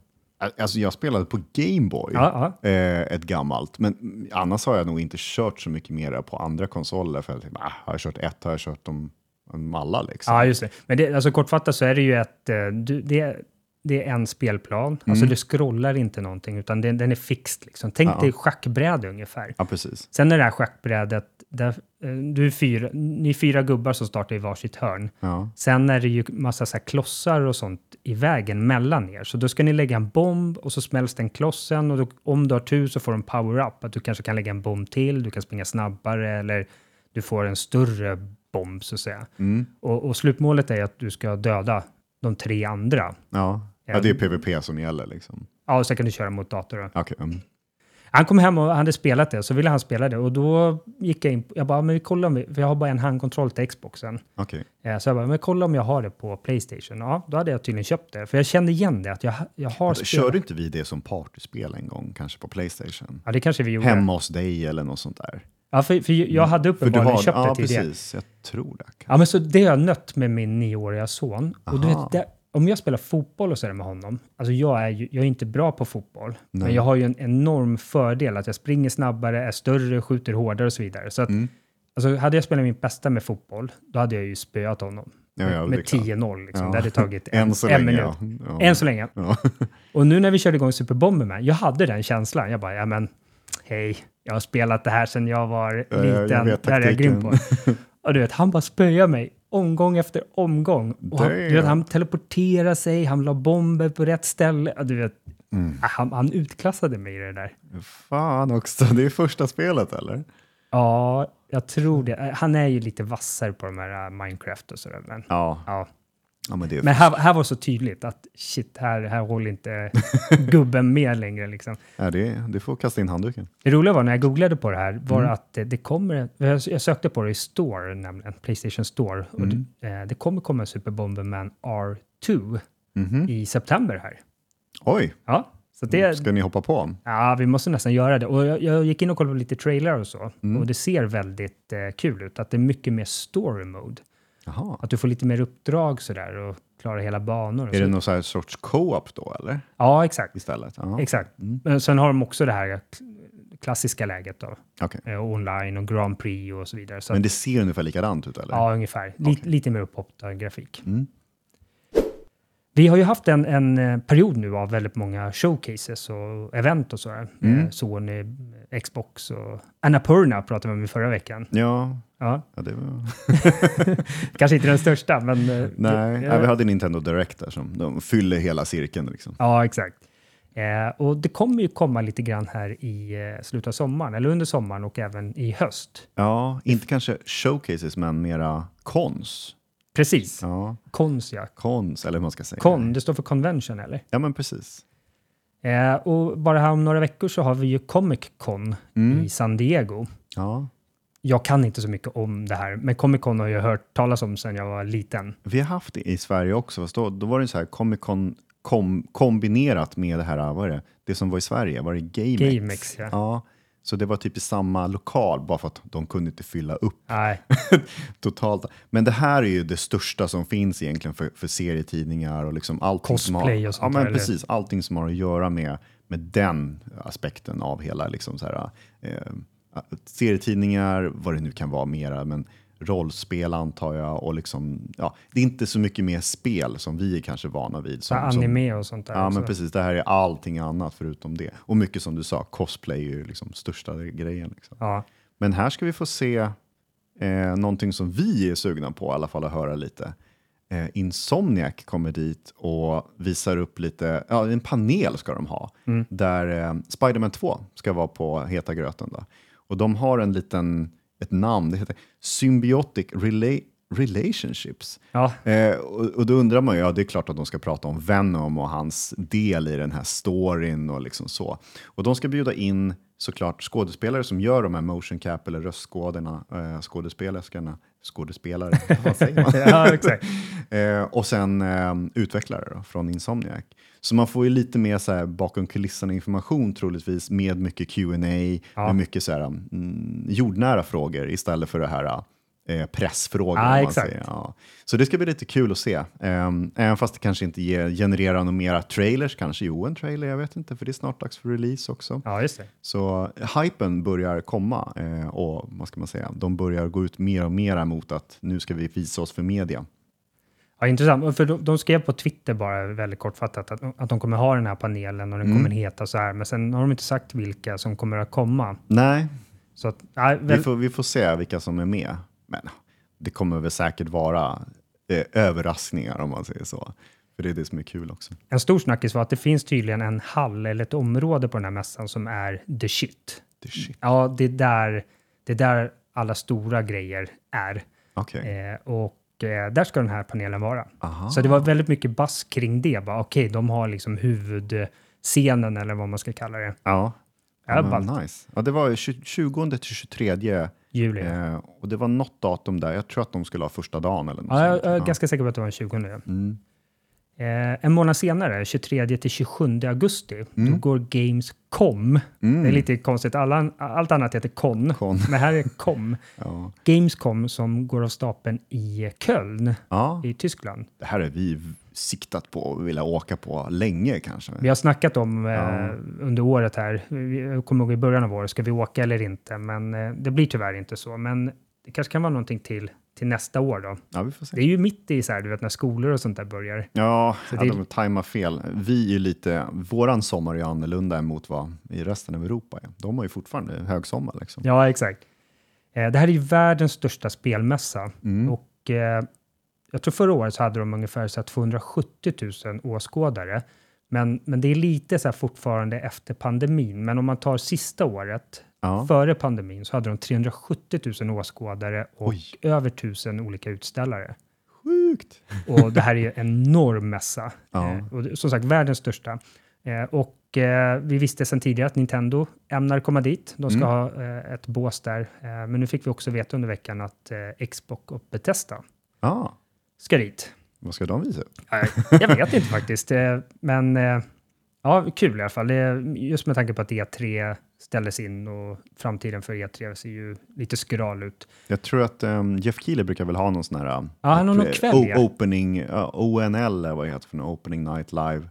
Alltså jag spelade på Gameboy, Ja, ja. eh, ett gammalt, men mm, annars har jag nog inte kört så mycket mer på andra konsoler. För jag tänkte, ah, har jag kört ett har jag kört dem, dem alla. Liksom. Ja, just det. Men det, alltså, kortfattat så är det ju ett... eh, Du, det, det är en spelplan. Alltså Mm. du scrollar inte någonting, utan den, den är fixed. Liksom. Tänk Ja. dig schackbräde ungefär. Ja, precis. Sen är det här schackbrädet, där, eh, du är fyra, ni är fyra gubbar som startar i varsitt hörn. Ja. Sen är det ju massa så klossar och sånt i vägen mellan er. Så då ska ni lägga en bomb och så smälls den klossen och då, om du har tur så får du en power-up. Att du kanske kan lägga en bomb till, du kan springa snabbare eller du får en större bomb så att säga. Mm. Och, och slutmålet är att du ska döda de tre andra. Ja. ja, det är PVP som gäller. Liksom. Ja, och sen kan du köra mot dator. Okej, mm. Han kom hem och hade spelat det, så ville han spela det. Och då gick jag in, jag bara, men vi kollar om vi, för jag har bara en handkontroll till Xboxen. Okej. Eh, Så jag bara, men kolla om jag har det på Playstation. Ja, då hade jag tydligen köpt det. För jag kände igen det, att jag, jag har Alltså, spelat. Körde inte vi det som partyspel en gång, kanske på Playstation? Ja, det kanske vi gjorde. Hemma hos dig eller något sånt där? Ja, för, för jag hade För du uppenbarligen har, köpt ja, det till det. precis. Jag tror det. Ja, men så det har jag nött med min nioåriga son. Och du vet, det, om jag spelar fotboll och så är det med honom, alltså jag är ju jag är inte bra på fotboll, men Nej. jag har ju en enorm fördel att jag springer snabbare, är större, skjuter hårdare och så vidare. Så att, Mm. alltså, hade jag spelat min bästa med fotboll, då hade jag ju spöat honom. Ja, ja, det med klart. 10-0 liksom. Ja. Det hade tagit en, Än så en länge, minut. Än så länge. Och nu när vi körde igång Super Bomberman, jag hade den känslan. Jag bara, ja men hej, jag har spelat det här sedan jag var Ja, jag liten. vet det här är jag grym på. Och du vet, han bara spöade mig omgång efter omgång. Och han, du vet, han teleporterade sig, han la bomber på rätt ställe. Ja, Du vet, Mm. han, han utklassade mig i det där. Fan också, det är första spelet eller? Ja, jag tror det. Han är ju lite vassare på de här äh, Minecraft och sådär. Men, Ja, ja. Ja men men här, här var så tydligt att shit, här, här håller inte gubben med längre. Liksom. ja, det, det får kasta in handduken. Det roliga var när jag googlade på det här var Mm. att det, det kommer, jag sökte på det i Store, nämligen Playstation Store, och Mm. det, eh, det kommer komma en Super Bomberman R2 Mhm. i september här. Oj, Ja, så det, ska ni hoppa på? ja, vi måste nästan göra det. Och jag, jag gick in och kollade på lite trailer och så, Mm. och det ser väldigt eh, kul ut. Att det är mycket mer story mode. Jaha. Att du får lite mer uppdrag sådär och klara hela banor. Är det någon så sorts co-op då eller? Ja, exakt. Istället? Exakt. Mm. Men sen har de också det här klassiska läget då. Okej. Eh, online och Grand Prix och så vidare. Så Men det ser ungefär likadant ut eller? Ja, ungefär. Li- Lite mer upphoppad grafik. Mm. Vi har ju haft en, en eh, period nu av väldigt många showcases och event och sådär. Mm. Eh, Sony, Xbox och Annapurna pratade vi om i förra veckan. Ja, Ja, ja det var... kanske inte den största, men... eh, Nej, det- ja, vi hade Nintendo Direct där som de fyller hela cirkeln. Liksom. Ja, exakt. Eh, och det kommer ju komma lite grann här i eh, slutet av sommaren, eller under sommaren och även i höst. Ja, inte kanske showcases men mera cons. Precis. Ja, Kons, ja. cons eller hur man ska säga. Con, det står för convention, eller? Ja, men precis. Eh, och bara här om några veckor så har vi ju Comic Con Mm. i San Diego. Ja. Jag kan inte så mycket om det här, men Comic Con har jag hört talas om sedan jag var liten. Vi har haft det i Sverige också, fast då, då var det så här Comic Con kom, kombinerat med det här, vad är det, det som var i Sverige, var det GameX? GameX, ja. ja. Så det var typ i samma lokal, bara för att de kunde inte fylla upp Nej, totalt. Men det här är ju det största som finns egentligen för, för serietidningar och liksom allting som har, Cosplay och sånt ja, men precis, allting som har att göra med, med den aspekten av hela liksom så här, eh, serietidningar, vad det nu kan vara mera, men rollspel antar jag och liksom, ja, det är inte så mycket mer spel som vi är kanske vana vid. Som, anime och sånt där. Ja, också. men precis. Det här är allting annat förutom det. Och mycket som du sa, cosplay är ju liksom största grejen. Liksom. Ja. Men här ska vi få se eh, någonting som vi är sugna på i alla fall att höra lite. Eh, Insomniac kommer dit och visar upp lite, ja en panel ska de ha, där eh, Spiderman 2 ska vara på heta gröten. Då. Och de har en liten, ett namn, det heter Symbiotic Rela- Relationships. Ja, Eh, och, och då undrar man ju, ja det är klart att de ska prata om Venom och hans del i den här storyn och liksom så. Och de ska bjuda in såklart skådespelare som gör de här motion cap eller röstskådorna, eh, skådespelerskorna, skådespelare, vad säger man? ja exakt. Eh, och sen eh, utvecklare då, från Insomniac. Så man får ju lite mer så här, bakom kulisserna information troligtvis med mycket Q&A Ja. med mycket så här, mm, jordnära frågor istället för det här eh, pressfrågor. Man exakt. säger. Ja. Så det ska bli lite kul att se. Um, även fast det kanske inte ger, genererar några mera trailers, kanske jo en trailer, jag vet inte, för det är snart dags för release också. Ja, just det. Så hypen börjar komma eh, och vad ska man säga, de börjar gå ut mer och mer mot att nu ska vi visa oss för media. Ja, intressant. För de, de skrev på Twitter bara väldigt kortfattat att, att de kommer ha den här panelen och den Mm. kommer heta så här. Men sen har de inte sagt vilka som kommer att komma. Nej, Så att, nej, vi väl, får, vi får se vilka som är med. Men det kommer väl säkert vara eh, överraskningar om man säger så. För det är det som är kul också. en stor snackis var att det finns tydligen en hall eller ett område på den här mässan som är the shit. Är shit. Ja, det är där, det är där alla stora grejer är. Okej. Eh, och eh, där ska den här panelen vara. Aha. Så det var väldigt mycket bass kring det. Okej, de har liksom huvudscenen eller vad man ska kalla det. Ja. Ja, Ja, nice. Ja, det var ju 20 20 till 23 Juli. eh, och det var något datum där. Jag tror att de skulle ha första dagen eller något Ja, jag, jag är ganska säker på att det var den 20. ja. Mm. Eh, en månad senare, 23 till 27 augusti, då går Gamescom. Mm. Det är lite konstigt, Alla, allt annat heter Con, Con. men här är Com. Ja. Gamescom som går av stapeln i Köln ja, i Tyskland. det här är vi siktat på och vilja åka på länge kanske. Vi har snackat om eh, Ja. under året här, jag kommer ihåg i början av året, ska vi åka eller inte? Men eh, det blir tyvärr inte så. Men det kanske kan vara någonting till, till nästa år då. Ja, vi får se. Det är ju mitt i så här, du vet när skolor och sånt där börjar. Ja, Så ja det- de tajmar fel. Vi är ju lite, våran sommar är ju annorlunda mot vad i resten av Europa är. De har ju fortfarande högsommar liksom. Ja, exakt. Eh, det här är ju världens största spelmässa Mm. och eh, jag tror förra året så hade de ungefär så här 270 000 åskådare. Men, men det är lite så här fortfarande efter pandemin. Men om man tar sista året, Ja. före pandemin, så hade de 370 000 åskådare och Oj. över 1000 olika utställare. Sjukt! Och det här är en enorm mässa. Ja. Eh, och det- som sagt, världens största. Eh, och eh, vi visste sedan tidigare att Nintendo ämnar komma dit. De ska Mm. ha eh, ett bås där. Eh, men nu fick vi också veta under veckan att eh, Xbox och Bethesda Ja, ska dit. vad ska de visa jag vet inte faktiskt, men ja, kul i alla fall. Det, är- just med tanke på att E3 ställdes in och framtiden för E3 ser ju lite skral ut. Jag tror att um, Jeff Keely brukar väl ha någon sån här... Ja, han har någon eh, kväll, ja. Opening, uh, ONL, vad det heter för någon, Opening Night Live,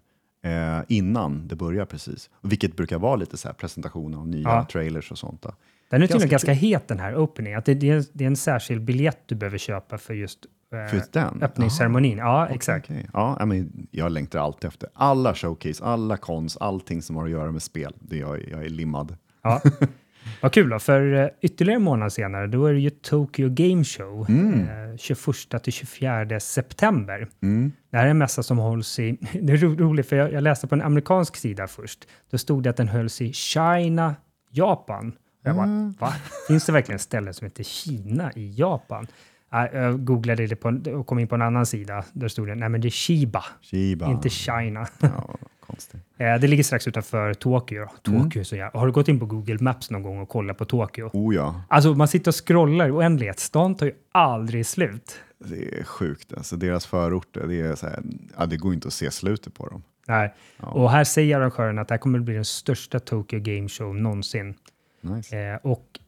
eh, innan det börjar precis. Vilket brukar vara lite så här presentation av nya Ja. trailers och sånt. Då. Den är tydligen Ganska ganska het den här opening. Att det, det, är, det är en särskild biljett du behöver köpa för just eh, den? öppningsceremonin. Ja, exakt. Okej. Ja, ja, men jag längtar alltid efter alla showcase, alla cons, allting som har att göra med spel. Det jag, är- jag är limmad. Ja. Vad kul då, för eh, ytterligare en månad senare då är det ju Tokyo Game Show eh, 21 till 24 september. Mm. Det här är en mässa som hålls i, det är ro- roligt för jag, jag läste på en amerikansk sida först. Då stod det att den hölls i China, Japan. Och Jag bara, va? Finns det verkligen ställen som heter Kina i Japan? Ja, Jag googlade det på, och kom in på en annan sida. Där stod det, nej men det är Shiba, Shiba. inte China. Ja, Konstigt. Eh, det ligger strax utanför Tokyo. Mm. Tokyo är så jävla... Har du gått in på Google Maps någon gång och kollat på Tokyo? Oh ja, Alltså man sitter och scrollar i oändlighet. Stan tar ju aldrig slut. det är sjukt. Alltså, deras förorter, det, är så här, ja, det går inte att se slutet på dem. Nej. Ja. Och här säger arrangören att det här kommer att bli den största Tokyo Game Show någonsin. Nice. Eh, och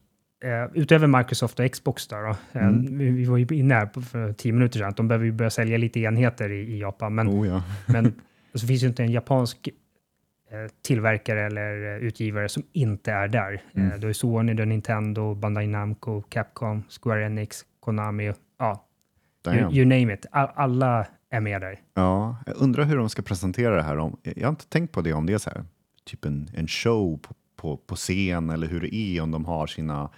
eh, utöver Microsoft och Xbox då, då eh, Mm. vi, vi var ju inne här på, för tio minuter sedan, att de behöver ju börja sälja lite enheter i, i Japan, men, Oh ja. men så finns ju inte en japansk eh, tillverkare eller eh, utgivare som inte är där. Mm. Eh, då är Sony, då är Nintendo, Bandai Namco, Capcom, Square Enix, Konami, ja, you, you name it. All, alla är med där. Ja, jag undrar hur de ska presentera det här. Om, jag har inte tänkt på det om det är så här, typ en, en show på, på, på scen eller hur det är om de har sina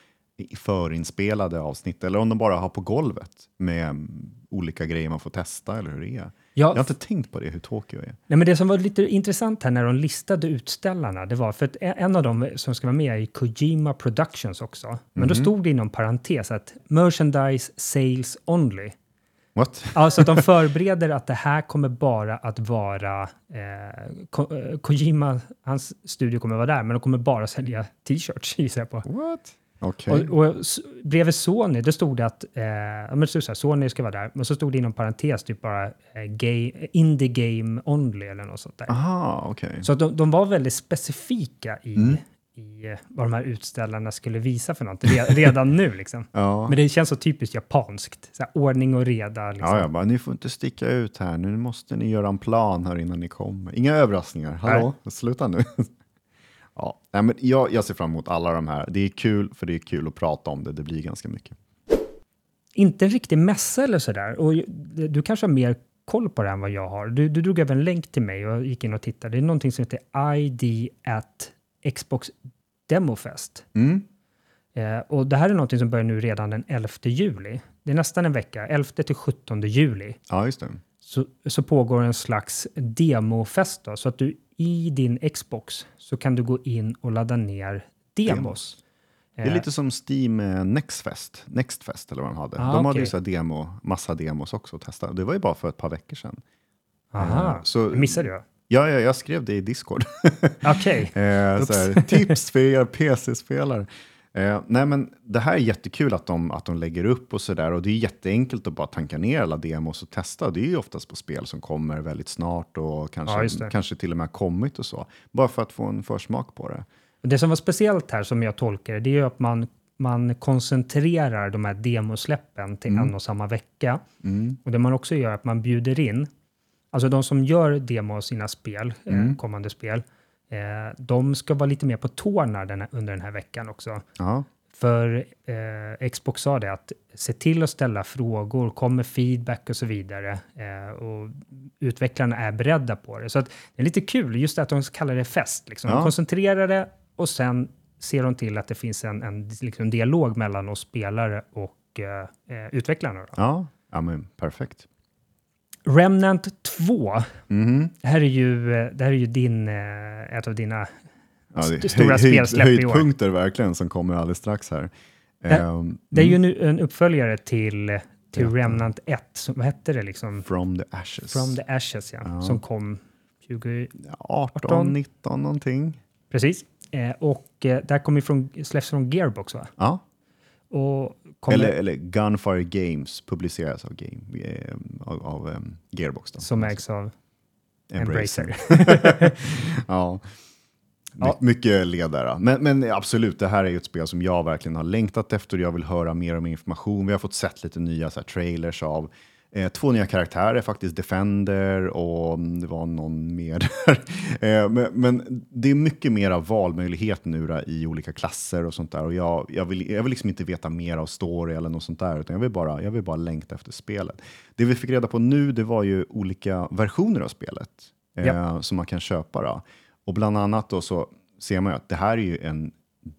förinspelade avsnitt eller om de bara har på golvet med mm, olika grejer man får testa eller hur det är. Jag har Ja, inte tänkt på det, hur Tokyo är. Nej, men det som var lite intressant här när de listade utställarna, det var för att en en av dem som ska vara med är Kojima Productions också. Men då stod det inom parentes att merchandise sales only. What? Alltså att de förbereder att det här kommer bara att vara eh, Ko eh, Kojima, hans studio kommer vara där, men de kommer bara sälja t-shirts gissar jag på. What? Okej. Och, och bredvid Sony, då stod det att eh, men så här, Sony ska vara där, men så stod det inom parentes typ bara eh, gay, indie game only eller något sånt där. Aha, okej. Så de, de var väldigt specifika i, Mm. i eh, vad de här utställarna skulle visa för något re, redan nu. Liksom. Ja. Men det känns så typiskt japanskt. Så här, ordning och reda. Liksom. Ja, jag bara, ni får inte sticka ut här. Nu måste ni göra en plan här innan ni kommer. Inga överraskningar. Hallå, sluta nu. ja, nej, men jag, jag ser fram emot alla de här. Det är kul, för det är kul att prata om det. Det blir ganska mycket. Inte en riktig mässa eller sådär. Och du kanske har mer koll på det än vad jag har. Du, du drog över en länk till mig och gick in och tittade. Det är någonting som heter ID at Xbox Demofest. Mm. Eh, och det här är någonting som börjar nu redan den 11 juli. Det är nästan en vecka, 11 till 17 juli. Ja, just det. Så, så pågår en slags demofest. Då, så att du i din Xbox så kan du gå in och ladda ner demos. Det är Eh, lite som Steam eh, Nextfest, Nextfest eller vad de hade. Ah, de hade okej. ju så demo, massa demos också att testa. Det var ju bara för ett par veckor sedan. Aha, Eh, så- missade jag. Ja, ja jag skrev det i Discord. Okej. Eh, så här, tips för er PC-spelare. Eh, nej, men det här är jättekul att de, att de lägger upp och sådär. Och det är jätteenkelt att bara tanka ner alla demos och testa. Det är ju oftast på spel som kommer väldigt snart och Ja, kanske, det. kanske till och med kommit och så. Bara för att få en försmak på det. Det som var speciellt här som jag tolkar det, det är ju att man, man koncentrerar de här demosläppen till en och samma vecka. Mm. Och det man också gör är att man bjuder in, alltså de som gör demo av sina spel, eh, kommande spel, eh, de ska vara lite mer på tårna den här, under den här veckan också. Ja, För eh, Xbox sa det att se till att ställa frågor, kom med feedback och så vidare. Eh, och utvecklarna är beredda på det. Så att det är lite kul, just att de kallar det fest. Liksom. Ja. De koncentrerar det och sen ser de till att det finns en, en liksom, dialog mellan oss spelare och eh, eh, utvecklarna. Då. ja. ja men perfekt. Remnant 2, Mhm. det här är ju, eh, det här är ju din, eh, ett av dina Ja, st- stora höj- spelsläpp i år. Höjdpunkter verkligen som kommer alldeles strax här. Det- Ehm, Det är ju mm. nu en uppföljare till, till Ja. Remnant 1, som, vad hette det liksom? From the Ashes. From the Ashes, ja. Ja. Som kom 20... 18, 19 någonting. Precis. Eh, och eh, det här kommer ju från, släpps från Gearbox, va? Ja, kommer, Eller, eller Gunfire Games publiceras av, game, eh, av, av em, Gearbox. Då. som ägs av Embracer. ja. My, Ja. Mycket ledare. Men, men absolut, det här är ju ett spel som jag verkligen har längtat efter. Jag vill höra mer om information. Vi har fått sett lite nya så här, trailers av två nya karaktärer, faktiskt Defender och mm, det var någon mer eh, men, men det är mycket mera valmöjlighet nu i olika klasser och sånt där. Och jag, jag, vill, jag vill liksom inte veta mer av story eller något sånt där, utan jag vill bara, jag vill bara längta efter spelet. Det vi fick reda på nu, det var ju olika versioner av spelet eh, Ja. som man kan köpa. Då. Och bland annat då så ser man ju att det här är ju en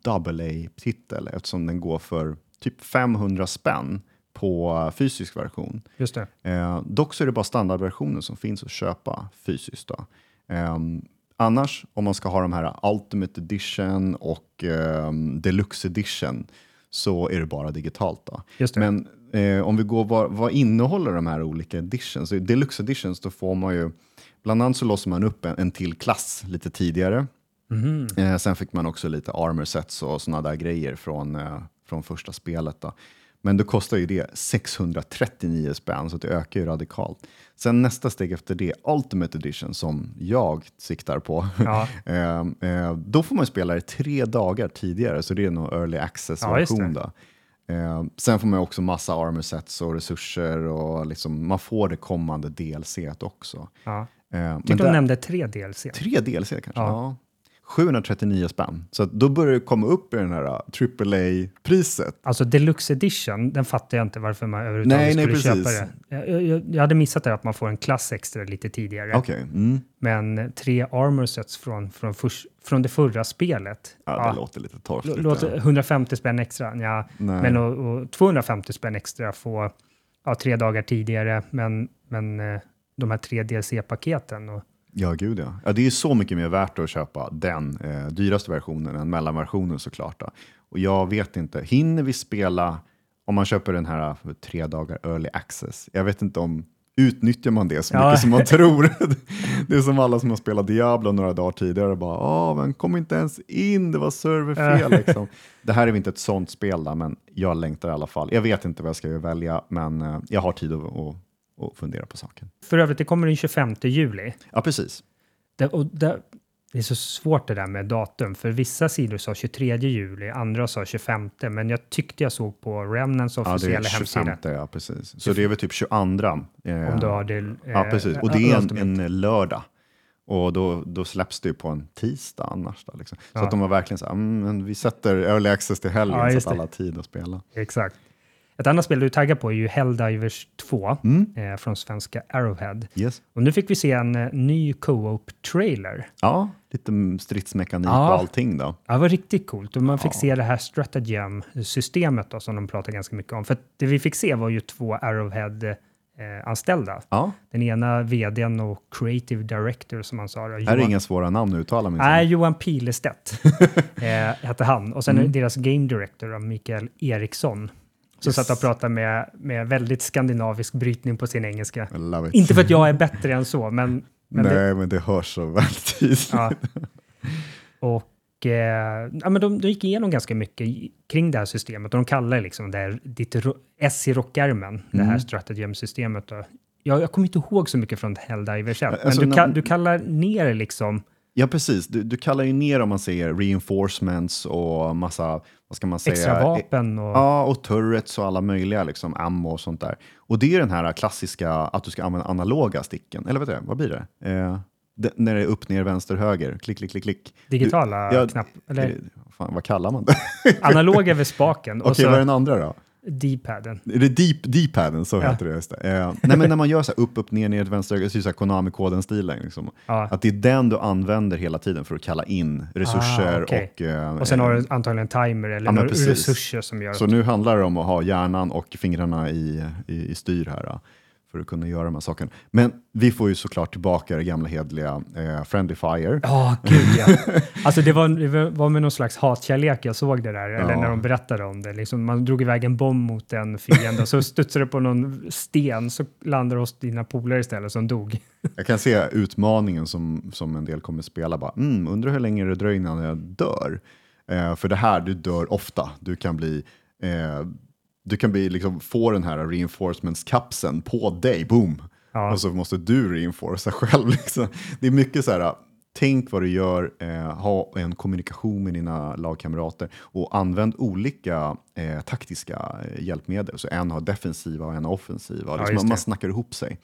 double A-titel eftersom den går för typ 500 spänn på fysisk version. Just det. Eh, dock så är det bara standardversionen som finns att köpa fysiskt. Då. Eh, annars, om man ska ha de här Ultimate Edition och eh, Deluxe Edition så är det bara digitalt. Då. Just det. Men eh, om vi går, vad, vad innehåller de här olika editions? I Deluxe editions då får man ju, bland annat så låser man upp en, en till klass lite tidigare. Mhm. Eh, sen fick man också lite armor sets och sådana där grejer från, eh, från första spelet. Då. Men då kostar ju det 639 spänn, så det ökar ju radikalt. Sen nästa steg efter det, Ultimate Edition, som jag siktar på. Ja. eh, eh, då får man spela det tre dagar tidigare, så det är nog early Ja, access-version. det. då. Eh, sen får man också massa armor sets och resurser och liksom, man får det kommande DLC också. Ja. Eh, men Tycker de där- nämnde tre DLC. Tre DLC kanske? Ja. Ja. 739 spänn. Så då börjar det komma upp i den här AAA-priset. Alltså Deluxe Edition, den fattar jag inte varför man överhuvudtaget Nej, nej, skulle precis. köpa det. Jag, jag, jag hade missat det att man får en klass extra lite tidigare. Okej, mm. Men tre armor sets från, från, förs- från det förra spelet. ja, det låter lite torftigt. Lå- Låter ja. 150 spänn extra, ja. Nej. Men och, och 250 spänn extra få ja, tre dagar tidigare, men, men eh, de här tre DLC-paketen. Och, Ja, gud ja. ja. Det är ju så mycket mer värt att köpa den eh, dyraste versionen än mellanversionen såklart. Då. Och jag vet inte, hinner vi spela om man köper den här för tre dagar early access? Jag vet inte om Utnyttjar man det så Ja. mycket som man tror? Det är som alla som har spelat Diablo några dagar tidigare. Bara, Åh, men kom inte ens in, det var serverfel. Liksom. Det här är inte ett sånt spel, där, men jag längtar i alla fall. Jag vet inte vad jag ska välja, men eh, jag har tid att, att, att fundera på saken. för övrigt, det kommer den 25 juli. Ja, precis. Det, och det, det är så svårt det där med datum, för vissa sidor sa 23 juli, andra sa 25, men jag tyckte jag såg på Remnants Ja, det är officiella 25, hemsida. ja, precis. Så det är väl typ 22. Eh, Om du har det. eh, Ja, precis. Och det är en, en lördag. Och då, då släpps det ju på en tisdag annars. Då, liksom. Så Ja. att de var verkligen så här, mm, vi sätter early access till helgen Ja, så att alla har tid att spela. Exakt. Ett annat spel du taggar på är ju Helldivers 2 Mm. eh, från svenska Arrowhead. Yes. Och nu fick vi se en eh, ny co-op-trailer. Ja, lite stridsmekanik Ja. och allting då. Ja, det var riktigt coolt. Och man fick Ja. se det här Stratagem-systemet då, som de pratar ganska mycket om. För det vi fick se var ju två Arrowhead-anställda. Ja, Den ena vdn och creative director som man sa. Här är inga svåra namn att uttala. Nej, Johan Pilestedt eh, hette han. Och sen Mm. deras game director, Mikael Eriksson, som Yes. satt och pratade med, med väldigt skandinavisk brytning på sin engelska. Inte för att jag är bättre än så, men... men Nej, det, men det hörs så väldigt tydligt. ja. Och eh, ja, men de, de gick igenom ganska mycket kring det här systemet och de kallar liksom det här, ditt S i rockärmen, det här Mm. Stratagem-systemet. Då. Jag, jag kommer inte ihåg så mycket från Helldivers men Alltså, du, när- ka, du kallar ner liksom Ja, precis. Du, du kallar ju ner om man säger reinforcements och massa, vad ska man säga? extra vapen och... Ja, och turrets och alla möjliga liksom, ammo och sånt där. Och det är den här klassiska att du ska använda analoga sticken. Eller är det? vad blir det? Eh, det? När det är upp, ner, vänster, höger. Klick, klick, klick, klick. digitala Du- ja, knapp, eller Fan, vad kallar man det? analog är väl spaken Okej, vad är den andra då? D-paden. Är det deep, D-paden? Så Ja. heter det. Just det. Eh, nej, men när man gör så här upp, upp, ner, ner, vänster, höger, så det så Konami-koden-stilen. Liksom. Ja. Att det är den du använder hela tiden för att kalla in resurser Ah, okej. och... eh, Och sen har eh, du antagligen en timer eller Ja, resurser som gör Så att... nu handlar det om att ha hjärnan och fingrarna i, i, i styr här då, för att kunna göra de här sakerna. Men vi får ju såklart tillbaka det gamla hedliga eh, Friendly Fire. Ja, gud ja. Alltså det var, det var med någon slags hatkärlek jag såg det där, eller Ja. när de berättade om det. Liksom, man drog iväg en bomb mot en fiende och så studsade det på någon sten så landade det hos dina polare istället som dog. Jag kan se utmaningen som, som en del kommer spela. Bara, mm, undrar hur länge det dröjer innan jag dör. Eh, för det här, du dör ofta. Du kan bli... Eh, du kan bli, liksom, få den här reinforcements-kapseln på dig, boom! Ja. Och så måste du reinforca själv. Liksom. Det är mycket så här, tänk vad du gör, eh, ha en kommunikation med dina lagkamrater och använd olika eh, taktiska eh, hjälpmedel. Så en har defensiva och en har offensiva. Liksom, man, det. man snackar ihop sig.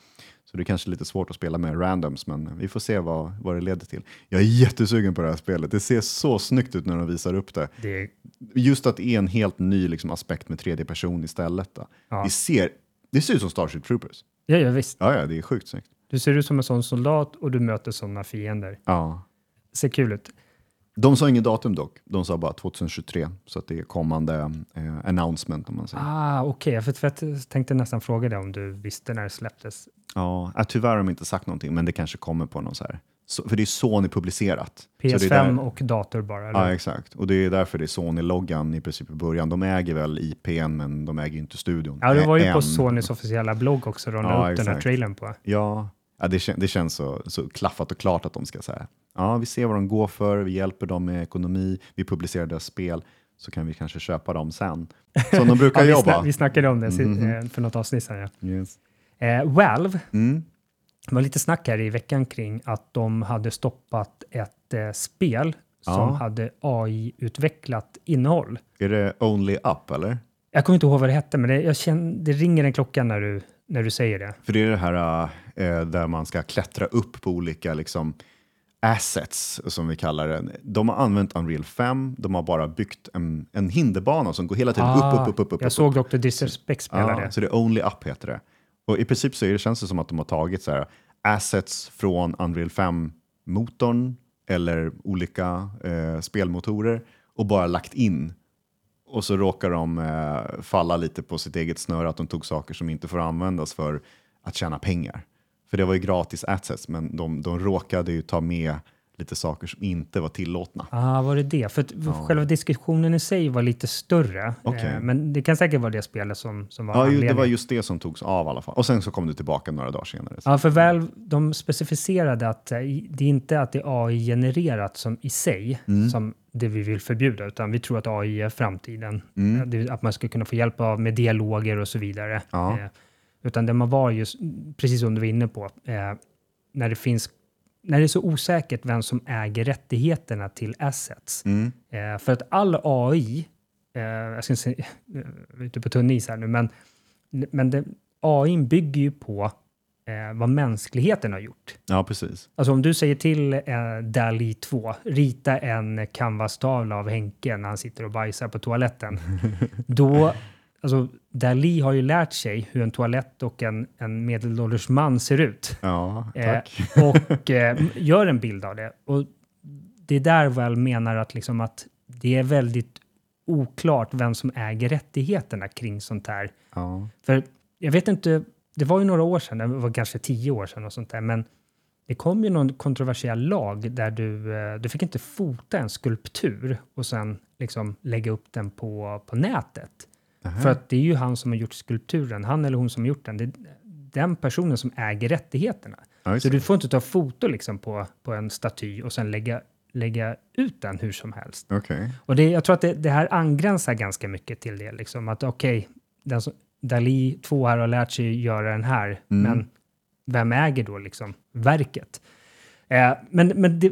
Så det är kanske lite svårt att spela med randoms, men vi får se vad, vad det leder till. Jag är jättesugen på det här spelet. Det ser så snyggt ut när de visar upp det. Det är, Just att det är en helt ny liksom, aspekt med tredje person istället. Ja. Det, ser, det ser ut som Starship Troopers. ja, ja, visst. Ja, ja, det är sjukt snyggt. Du ser ut som en sån soldat och du möter sådana fiender. Ja. Ser kul ut. De sa inget datum dock. De sa bara 2023, så att det är kommande eh, announcement om man säger. Ah, okej. För, för jag tänkte nästan fråga dig om du visste när det släpptes. Ja, äh, tyvärr har de inte sagt någonting, men det kanske kommer på någon så här Så, för det är Sony publicerat. Så det är PS5 där- och dator bara. Eller? Ja, exakt. Och det är därför det är Sony-loggan i princip i början. De äger väl IPn, men de äger inte studion. Ja, det var ju Än. på Sonys officiella blogg också de la Ja, upp den här exakt. trailern på. Ja, ja det, det känns så, så klaffat och klart att de ska säga ja, vi ser vad de går för, vi hjälper dem med ekonomi, vi publicerar deras spel, så kan vi kanske köpa dem sen. Som de brukar Ja, vi, jobba. sna- vi snackade om det eh, för något avsnitt sedan. Ja. Yes. Eh, Valve, Mm. det var lite snack här i veckan kring att de hade stoppat ett eh, spel som Ja. hade AI-utvecklat innehåll. Är det Only Up, eller? Jag kommer inte ihåg vad det hette, men det, jag känner, det ringer en klocka när du, när du säger det. För det är det här eh, där man ska klättra upp på olika liksom, assets, som vi kallar det. De har använt Unreal 5, de har bara byggt en, en hinderbana som går hela tiden upp, upp, upp, upp, upp. Ah, jag upp, såg Dr. Disrespect spela Ja, det. så det är Only Up heter det. Och i princip så är det, känns det som att de har tagit så här, assets från Unreal 5-motorn eller olika eh, spelmotorer och bara lagt in. Och så råkar de eh, falla lite på sitt eget snöre att de tog saker som inte får användas för att tjäna pengar. För det var ju gratis assets, men de, de råkade ju ta med lite saker som inte var tillåtna. Ah, var det det? För att själva diskussionen i sig var lite större. Okej. Eh, men det kan säkert vara det spelet som, som var Ja, ju, det var just det som togs av i alla fall. Och sen så kom det tillbaka några dagar senare. Ja, för Valve, de specificerade att eh, det är inte att det är AI-genererat som i sig, Mm. som det vi vill förbjuda, utan vi tror att AI är framtiden. Mm. Eh, Att man ska kunna få hjälp av med dialoger och så vidare. Ja. Eh, utan det man var just, precis som du var inne på, eh, när det finns när det är så osäkert vem som äger rättigheterna till assets. Mm. Eh, för att all AI, eh, jag ska inte säga, jag är ute på tunn is här nu, men, men det, AI bygger ju på eh, vad mänskligheten har gjort. Ja, precis. Alltså om du säger till eh, DALI 2, rita en canvas-tavla av Henke när han sitter och bajsar på toaletten. då, alltså DALI har ju lärt sig hur en toalett och en, en medelålders man ser ut. Ja, Eh, tack. och eh, gör en bild av det. Och det är där väl menar att, liksom att det är väldigt oklart vem som äger rättigheterna kring sånt här. Ja. För jag vet inte, det var ju några år sedan, det var kanske tio år sedan och sånt där, men det kom ju någon kontroversiell lag där du, eh, du fick inte fota en skulptur och sen liksom lägga upp den på, på nätet. Nähä. För att det är ju han som har gjort skulpturen, han eller hon som har gjort den. Det är den personen som äger rättigheterna. Så du får inte ta foto liksom på, på en staty och sen lägga, lägga ut den hur som helst. Okej. Och det, jag tror att det, det här angränsar ganska mycket till det. Liksom, att okej, den som- Dali 2 här har lärt sig göra den här, Mm. men vem äger då liksom verket? Eh, men men det,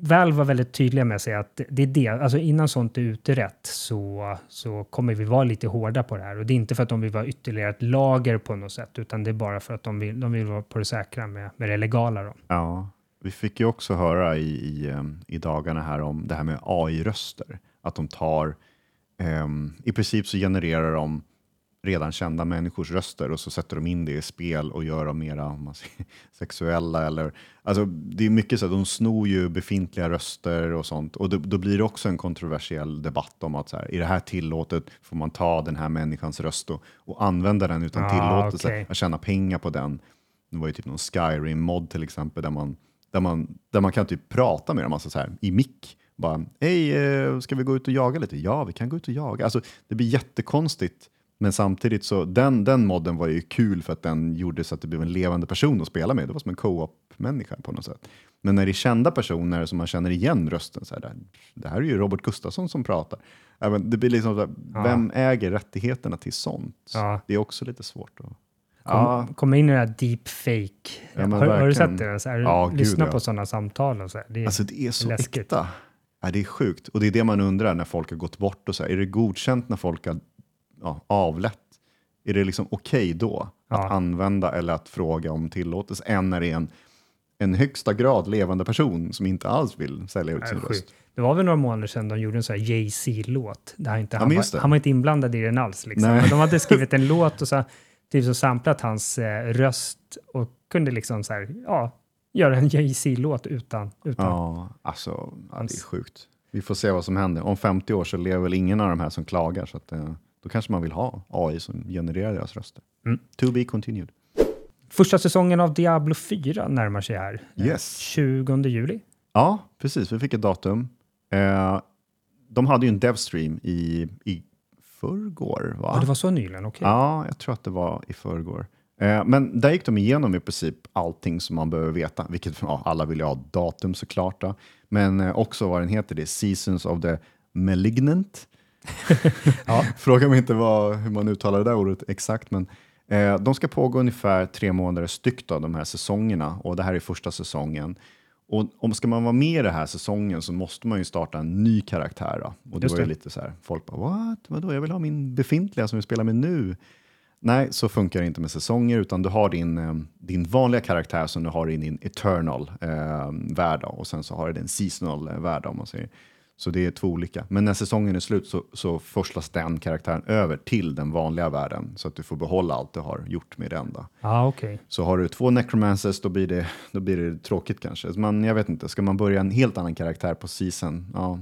Valve var väldigt tydliga med säga att det, är det, alltså innan sånt är utrett så, så kommer vi vara lite hårda på det här. Och det är inte för att de vill vara ytterligare ett lager på något sätt, utan det är bara för att de vill, de vill vara på det säkra med, med det legala. Då. Ja, vi fick ju också höra i, i, em, i dagarna här om det här med AI-röster. Att de tar, em, i princip så genererar de redan kända människors röster och så sätter de in det i spel och gör dem mera säger, sexuella. Eller, alltså, det är mycket så att de snor ju befintliga röster och sånt. Och då, då blir det också en kontroversiell debatt om att så här, är det här tillåtet? Får man ta den här människans röst och, och använda den utan Ah, tillåtelse? okej. Att tjäna pengar på den. Det var ju typ någon Skyrim-mod till exempel där man, där man, där man kan typ prata med dem, alltså så här, i mick. Bara, hej, eh, ska vi gå ut och jaga lite? Ja, vi kan gå ut och jaga. Alltså, det blir jättekonstigt. Men samtidigt så, den, den modden var ju kul för att den gjorde så att det blev en levande person att spela med. Det var som en co-op-människa på något sätt. Men när det är kända personer som man känner igen rösten, så här, det, här är ju Robert Gustafsson som pratar. Även, det blir liksom här, Ja. vem äger rättigheterna till sånt? Ja. Det är också lite svårt. Att, Kom, ja, Komma in i det här deepfake. Ja, har, har du verkligen. sett det? Så här, Ja, gud, lyssna ja. på sådana samtal och så här. Det är, Alltså det är så läskigt. äkta. Ja, det är sjukt. Och det är det man undrar när folk har gått bort. och så här, Är det godkänt när folk har ja, avlett? Är det liksom okej då att Ja. använda eller att fråga om tillåtelse än när det är en, en högsta grad levande person som inte alls vill sälja ut sin röst? Det var väl några månader sedan de gjorde en sån här Jay-Z-låt. Där inte, Ja, han, var, han inte inblandad i den alls. Liksom. De hade skrivit en låt och så, typ så samplat hans eh, röst och kunde liksom så här, ja, göra en Jay-Z-låt utan. utan. Ja, alltså ja, det är sjukt. Vi får se vad som händer. Om 50 år så lever väl ingen av de här som klagar. Så att, eh, då kanske man vill ha AI som genererar deras röster. Mm. To be continued. Första säsongen av Diablo 4 närmar sig här. Yes. 20 juli. Ja, precis. Vi fick ett datum. Eh, de hade ju en devstream i, i förrgår, va? Ja, det var så nyligen, okej. Ja, jag tror att det var i förrgår. Eh, men där gick de igenom i princip allting som man behöver veta, vilket ja, alla vill ju ha datum såklart. Då. Men eh, också vad den heter, det är Seasons of the Malignant. Ja. Fråga mig inte vad, hur man uttalar det där ordet exakt, men eh, de ska pågå ungefär tre månader styck då, de här säsongerna och det här är första säsongen. Och om ska man vara med i den här säsongen så måste man ju starta en ny karaktär. Då. Och det Just var det. lite så här, folk bara what? Vadå? Jag vill ha min befintliga som vi spelar med nu. Nej, så funkar det inte med säsonger, utan du har din, eh, din vanliga karaktär som du har i din eternal eh, värld och sen så har du din seasonal eh, värld om man säger. Så det är två olika. Men när säsongen är slut så, så forslas den karaktären över till den vanliga världen så att du får behålla allt du har gjort med den. Då. Ja, okej. Så har du två necromancers då blir det, då blir det tråkigt kanske. Men jag vet inte, ska man börja en helt annan karaktär på season, ja,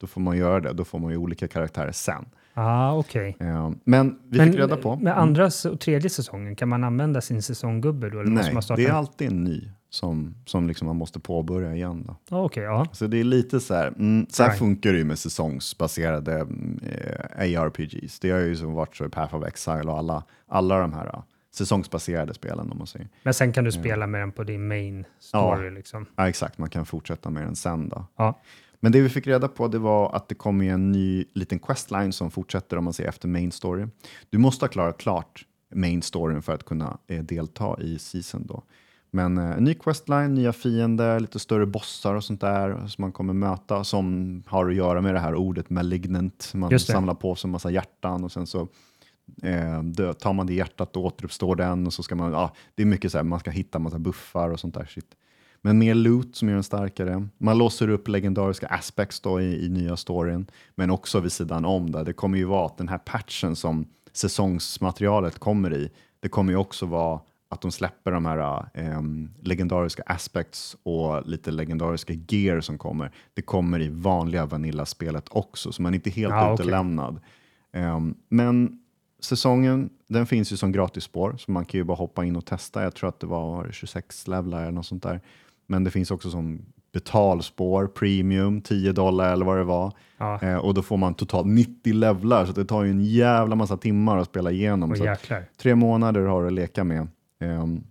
då får man göra det. Då får man ju olika karaktärer sen. Ja, okej. Eh, Men vi Men fick reda på... med andra s- och tredje säsongen, kan man använda sin säsonggubbe då? Eller Nej, man det är en- alltid en ny som, som liksom man måste påbörja igen. Då. Ja, okej, ja. Så det är lite så här, mm, så här Right. funkar det ju med säsongsbaserade eh, ARPGs. Det har ju som varit så i Path of Exile och alla, alla de här eh, säsongsbaserade spelen om man säger. Men sen kan du spela med den på din main story liksom. Ja, exakt, man kan fortsätta med den sen då. Ja. Men det vi fick reda på det var att det kommer en ny liten questline som fortsätter om man säger efter main story. Du måste ha klarat klart main storyn för att kunna eh, delta i season då. Men eh, en ny questline, nya fiender, lite större bossar och sånt där som man kommer möta som har att göra med det här ordet malignant. Man samlar på sig en massa hjärtan och sen så eh, dö, tar man det hjärtat och återuppstår den och så ska man, ja, det är mycket så här, man ska hitta massa buffar och sånt där shit. Men mer loot som gör den starkare. Man låser upp legendariska aspects då i, i nya storyn, men också vid sidan om det. Det kommer ju vara att den här patchen som säsongsmaterialet kommer i, det kommer ju också vara att de släpper de här ehm, legendariska aspects och lite legendariska gear som kommer. Det kommer i vanliga Vanilla-spelet också, så man är inte helt Ah, utelämnad. Ehm, men säsongen, den finns ju som gratisspår, så man kan ju bara hoppa in och testa. Jag tror att det var, var det 26 levlar eller något sånt där. Men det finns också som betalspår, premium, 10 dollar eller vad det var. Ja. Eh, och då får man totalt 90 levlar, så det tar ju en jävla massa timmar att spela igenom. Och så tre månader har du att leka med. Ehm,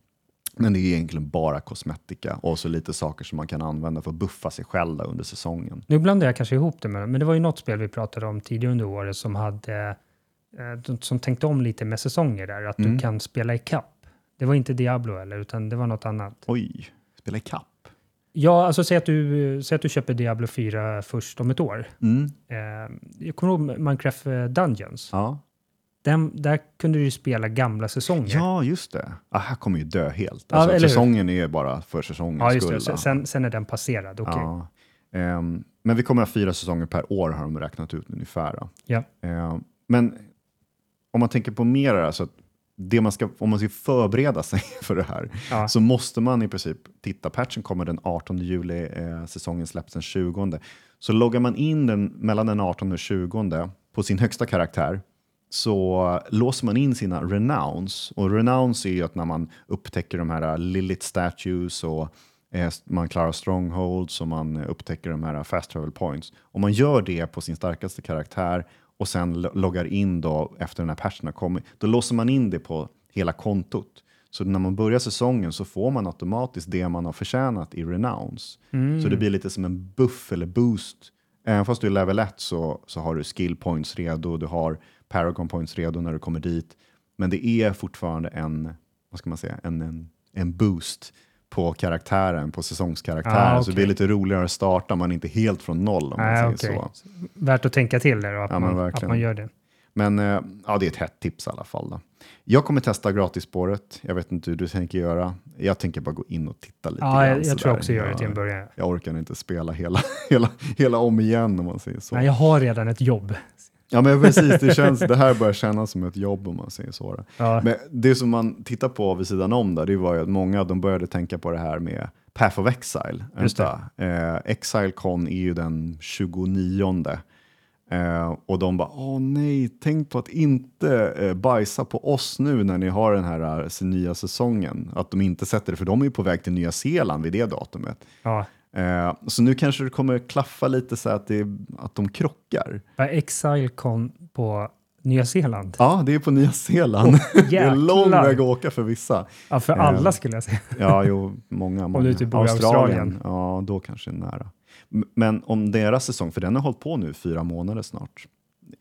men det är egentligen bara kosmetika och så lite saker som man kan använda för att buffa sig själv under säsongen. Nu blandar jag kanske ihop det med men det var ju något spel vi pratade om tidigare under året som hade eh, som tänkte om lite med säsonger där, att Mm. du kan spela i kapp. Det var inte Diablo eller, utan det var något annat. Oj, spela i kapp. Ja, alltså säg att du, säg att du köper Diablo 4 först om ett år. Mm. Eh, jag kommer ihåg Minecraft eh, Dungeons. Ja. Den, där kunde du ju spela gamla säsonger. ja, just det. Ah, här kommer ju dö helt. Ja, Alltså, eller hur? säsongen är bara för säsongens Ja, just skull. Sen- Sen, är den passerad. Okej. Ja. Ehm, men vi kommer ha fyra säsonger per år har de räknat ut ungefär. Ja. Ehm, men om man tänker på mer alltså, det man ska, om man ska förbereda sig för det här Ja. så måste man i princip titta. Patchen kommer den 18 juli, eh, säsongen släpps den 20. Så loggar man in den mellan den 18 och 20 på sin högsta karaktär så låser man in sina renowns. Och renowns är ju att när man upptäcker de här Lilith statues och eh, man klarar strongholds och man upptäcker de här fast travel points. Om man gör det på sin starkaste karaktär och sen lo- loggar in då efter den här patchen har kommit, då låser man in det på hela kontot. Så när man börjar säsongen så får man automatiskt det man har förtjänat i renowns. Så det blir lite som en buff eller boost. Även fast du är level 1 så, så har du skill points redo, du har paragon points redo när du kommer dit. Men det är fortfarande en, vad ska man säga, en, en, en boost på karaktären, på säsongskaraktären. Ah, Så det blir okej. lite roligare att starta, man är inte helt från noll om man Nej, säger okej. så. Värt att tänka till där att, Ja, man, att man gör det. Men eh, ja, det är ett hett tips i alla fall. Då. Jag kommer testa gratisspåret. Jag vet inte hur du tänker göra. Jag tänker bara gå in och titta lite Ja, jag, jag tror sådär. också gör det till en jag, början. jag orkar inte spela hela, hela, hela om igen om man säger så. Nej, jag har redan ett jobb. Ja men precis, det, känns, det här börjar kännas som ett jobb om man säger så. Ja, Men det som man tittar på vid sidan om där, det var ju att många de började tänka på det här med Path of Exile. Just Eh, Exile Con är ju den 29 Eh, och de bara, åh nej, tänk på att inte eh, bajsa på oss nu när ni har den här eh, nya säsongen. Att de inte sätter det, för de är ju på väg till Nya Zeeland vid det datumet. Ja. Eh, så nu kanske det kommer klaffa lite så att, det, att de krockar. Var Exilecon på Nya Zeeland? Ja, det är på Nya Zeeland. det är lång väg att åka för vissa. Ja, för Eh, alla skulle jag säga. Ja, jo, många. många. du typ bor i Australien. Ja, då kanske det är nära. Men om deras säsong, för den har hållit på nu fyra månader snart.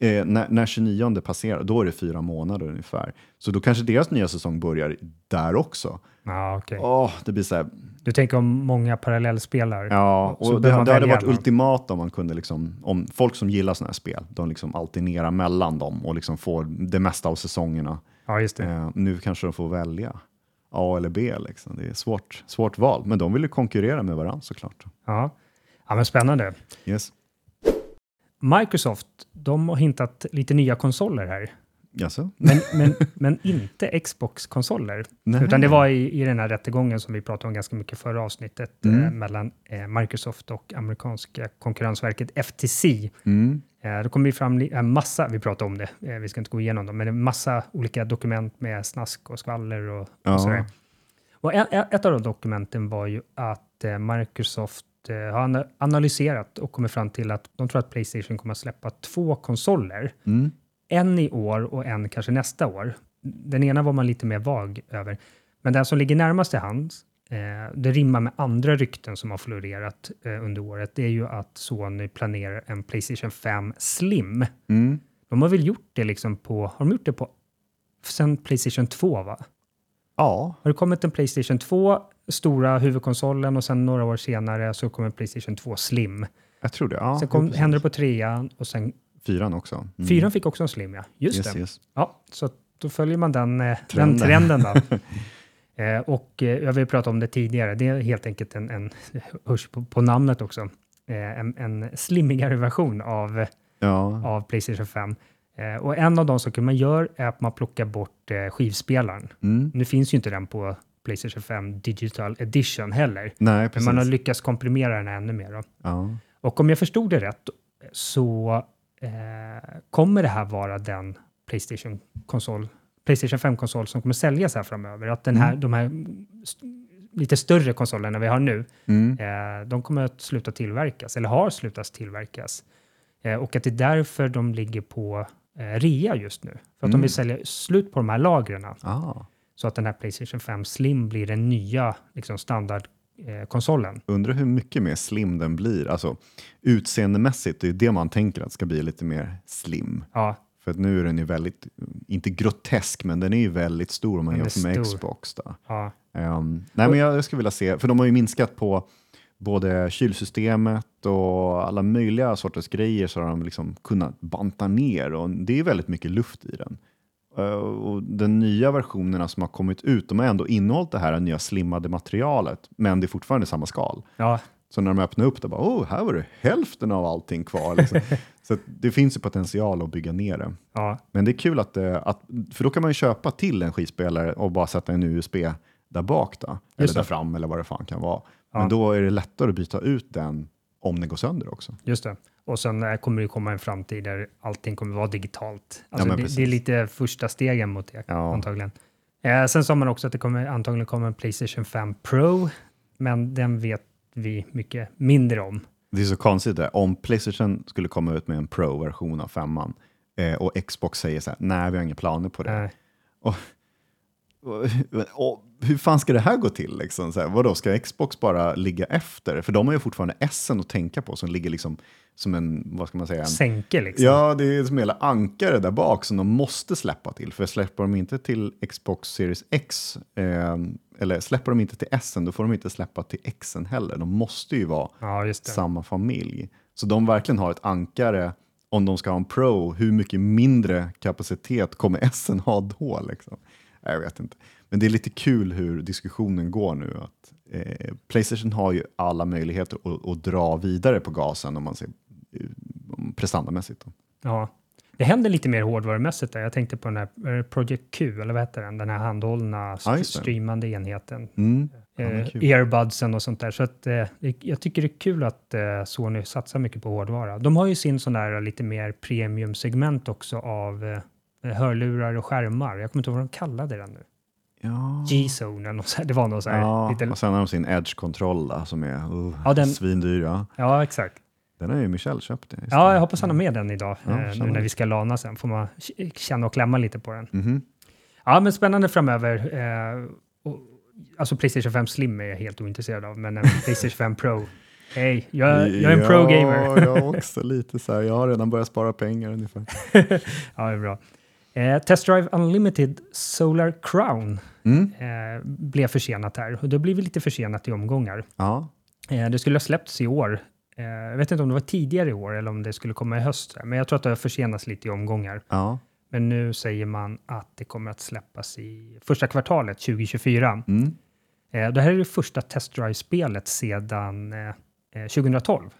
Eh, när, när 29 passerar, då är det fyra månader ungefär. Så då kanske deras nya säsong börjar där också. Ja, okej. Åh, det blir så här, Du tänker om många parallellspelare? ja, och det, det hade varit någon. ultimat om man kunde liksom, om folk som gillar sådana här spel, de liksom alternerar mellan dem och liksom får det mesta av säsongerna. Ja, just det. Eh, nu kanske de får välja A eller B. Liksom. Det är svårt, svårt val, men de vill ju konkurrera med varandra såklart. Ja. ja, men spännande. Yes. Microsoft, de har hintat lite nya konsoler här. Jaså? Men, men, men inte Xbox-konsoler. Utan det var i, i den här rättegången som vi pratade om ganska mycket förra avsnittet Mm. eh, mellan eh, Microsoft och amerikanska konkurrensverket FTC. Mm. Eh, då kommer det fram en massa, vi pratar om det, eh, vi ska inte gå igenom dem, men en massa olika dokument med snask och skvaller och, Ja. och sådär. Och en, ett av de dokumenten var ju att eh, Microsoft eh, har ana- analyserat och kommit fram till att de tror att Playstation kommer att släppa två konsoler. Mm. En i år och en kanske nästa år. Den ena var man lite mer vag över. Men den som ligger närmast i hands, eh, det rimmar med andra rykten som har florerat eh, under året, det är ju att Sony planerar en Playstation 5 Slim. Mm. De har väl gjort det liksom på, har de gjort det på, sen Playstation 2 va? Ja, Har det kommit en Playstation 2, stora huvudkonsolen och sen några år senare så kommer Playstation 2 Slim. jag tror det. Ja, sen kom, precis. hände det på trean och sen Fyran också. Mm. fyran fick också en Slim ja. Just yes, det. Yes. Ja, så då följer man den, eh, Trenden. den trenden. Då. eh, och eh, jag vill prata om det tidigare. Det är helt enkelt en, en hörs på, på namnet också, eh, en, en slimmigare version av, Ja. av Playstation 5. Eh, och en av de saker man gör är att man plockar bort eh, skivspelaren. Mm. Nu finns ju inte den på Playstation 5 Digital Edition heller, Nej, men man har lyckats komprimera den ännu mer. Ja. Och om jag förstod det rätt så eh, kommer det här vara den Playstation-konsol, Playstation 5-konsol som kommer säljas här framöver. Att den här, de här st- lite större konsolerna vi har nu, Mm. eh, de kommer att sluta tillverkas, eller har slutat tillverkas. Eh, och att det är därför de ligger på eh, rea just nu. För att de Mm. vill sälja slut på de här lagren. Ah. Så att den här Playstation 5 Slim blir den nya liksom, standardkonsolen. Eh, konsolen. Undrar hur mycket mer slim den blir. Alltså utseendemässigt, det är det man tänker att ska bli lite mer slim. ja, För att nu är den ju väldigt, inte grotesk, men den är ju väldigt stor om man Den jämför med. Xbox. Då. ja, Ehm, nej, men jag, jag skulle vilja se, för de har ju minskat på både kylsystemet och alla möjliga sorters grejer så har de liksom kunnat banta ner och det är väldigt mycket luft i den. Eh, och de nya versionerna som har kommit ut, de har ändå innehållit det här nya slimmade materialet, men det är fortfarande samma skal. ja, Så när de öppnar upp det bara, oh, här var det hälften av allting kvar. Liksom. så det finns ju potential att bygga ner det. ja, Men det är kul att, det- att, för då kan man ju köpa till en skivspelare och bara sätta en USB där bak då, eller där fram eller vad det fan kan vara. Ja. Men då är det lättare att byta ut den om den går sönder också. Just det. Och sen eh, kommer det komma en framtid där allting kommer vara digitalt. Alltså men det, det är lite första stegen mot det Ja. antagligen. Eh, sen sa man också att det kommer antagligen komma en Playstation 5 Pro, men den vet vi mycket mindre om. Det är så konstigt det. Om Playstation skulle komma ut med en Pro-version av femman eh, och Xbox säger så här, nej vi har inga planer på det. Eh, Och, och, hur fan ska det här gå till? Liksom? Så här, vadå, ska Xbox bara ligga efter? För de har ju fortfarande S att tänka på som ligger liksom som en, vad ska man säga, en, sänke liksom. Ja, det är som hela ankare där bak som de måste släppa till. För släpper de inte till Xbox Series X, eh, eller släpper de inte till S, då får de inte släppa till X heller. De måste ju vara Ja, samma familj. Så de verkligen har ett ankare om de ska ha en Pro, hur mycket mindre kapacitet kommer S ha då? Liksom? Jag vet inte. Men det är lite kul hur diskussionen går nu. Att, eh, Playstation har ju alla möjligheter att, att dra vidare på gasen om man ser eh, prestandamässigt. Då. Ja. Det händer lite mer hårdvarumässigt där. Jag tänkte på den här eh, Project Q, eller vad heter den? Den här handhållna just det. streamande enheten. Mm. Eh, earbudsen och sånt där. Så att, eh, jag tycker det är kul att eh, Sony satsar mycket på hårdvara. De har ju sin sån där lite mer premium-segment också av eh, hörlurar och skärmar. Jag kommer inte ihåg vad de kallade den nu. Ja. G-zone. Det var något så här. Ja, lite, och sen har de sin Edge-kontroll som är uh, Ja, den- svindyr. Ja. ja, exakt. Den har ju Michelle köpt. Ja, jag hoppas han har med den idag. Ja, eh, nu när vi ska lana sen får man känna och klämma lite på den. Mhm. Ja, men spännande framöver. Eh, och, alltså Playstation 5 Slim är jag helt ointresserad av, men en Playstation 5 Pro. Hej, jag, jag är en pro-gamer. Ja, jag också lite så här. Jag har redan börjat spara pengar ungefär. ja, det är bra. Eh, Test Drive Unlimited Solar Crown Mm. eh, blev försenat här. Och det blir väl lite försenat i omgångar. Ja, Eh, det skulle ha släppts i år. Eh, jag vet inte om det var tidigare i år eller om det skulle komma i höst. Men jag tror att det har försenats lite i omgångar. ja. Men nu säger man att det kommer att släppas i första kvartalet 2024. Mm. Eh, det här är det första Test Drive-spelet sedan eh, eh, 2012.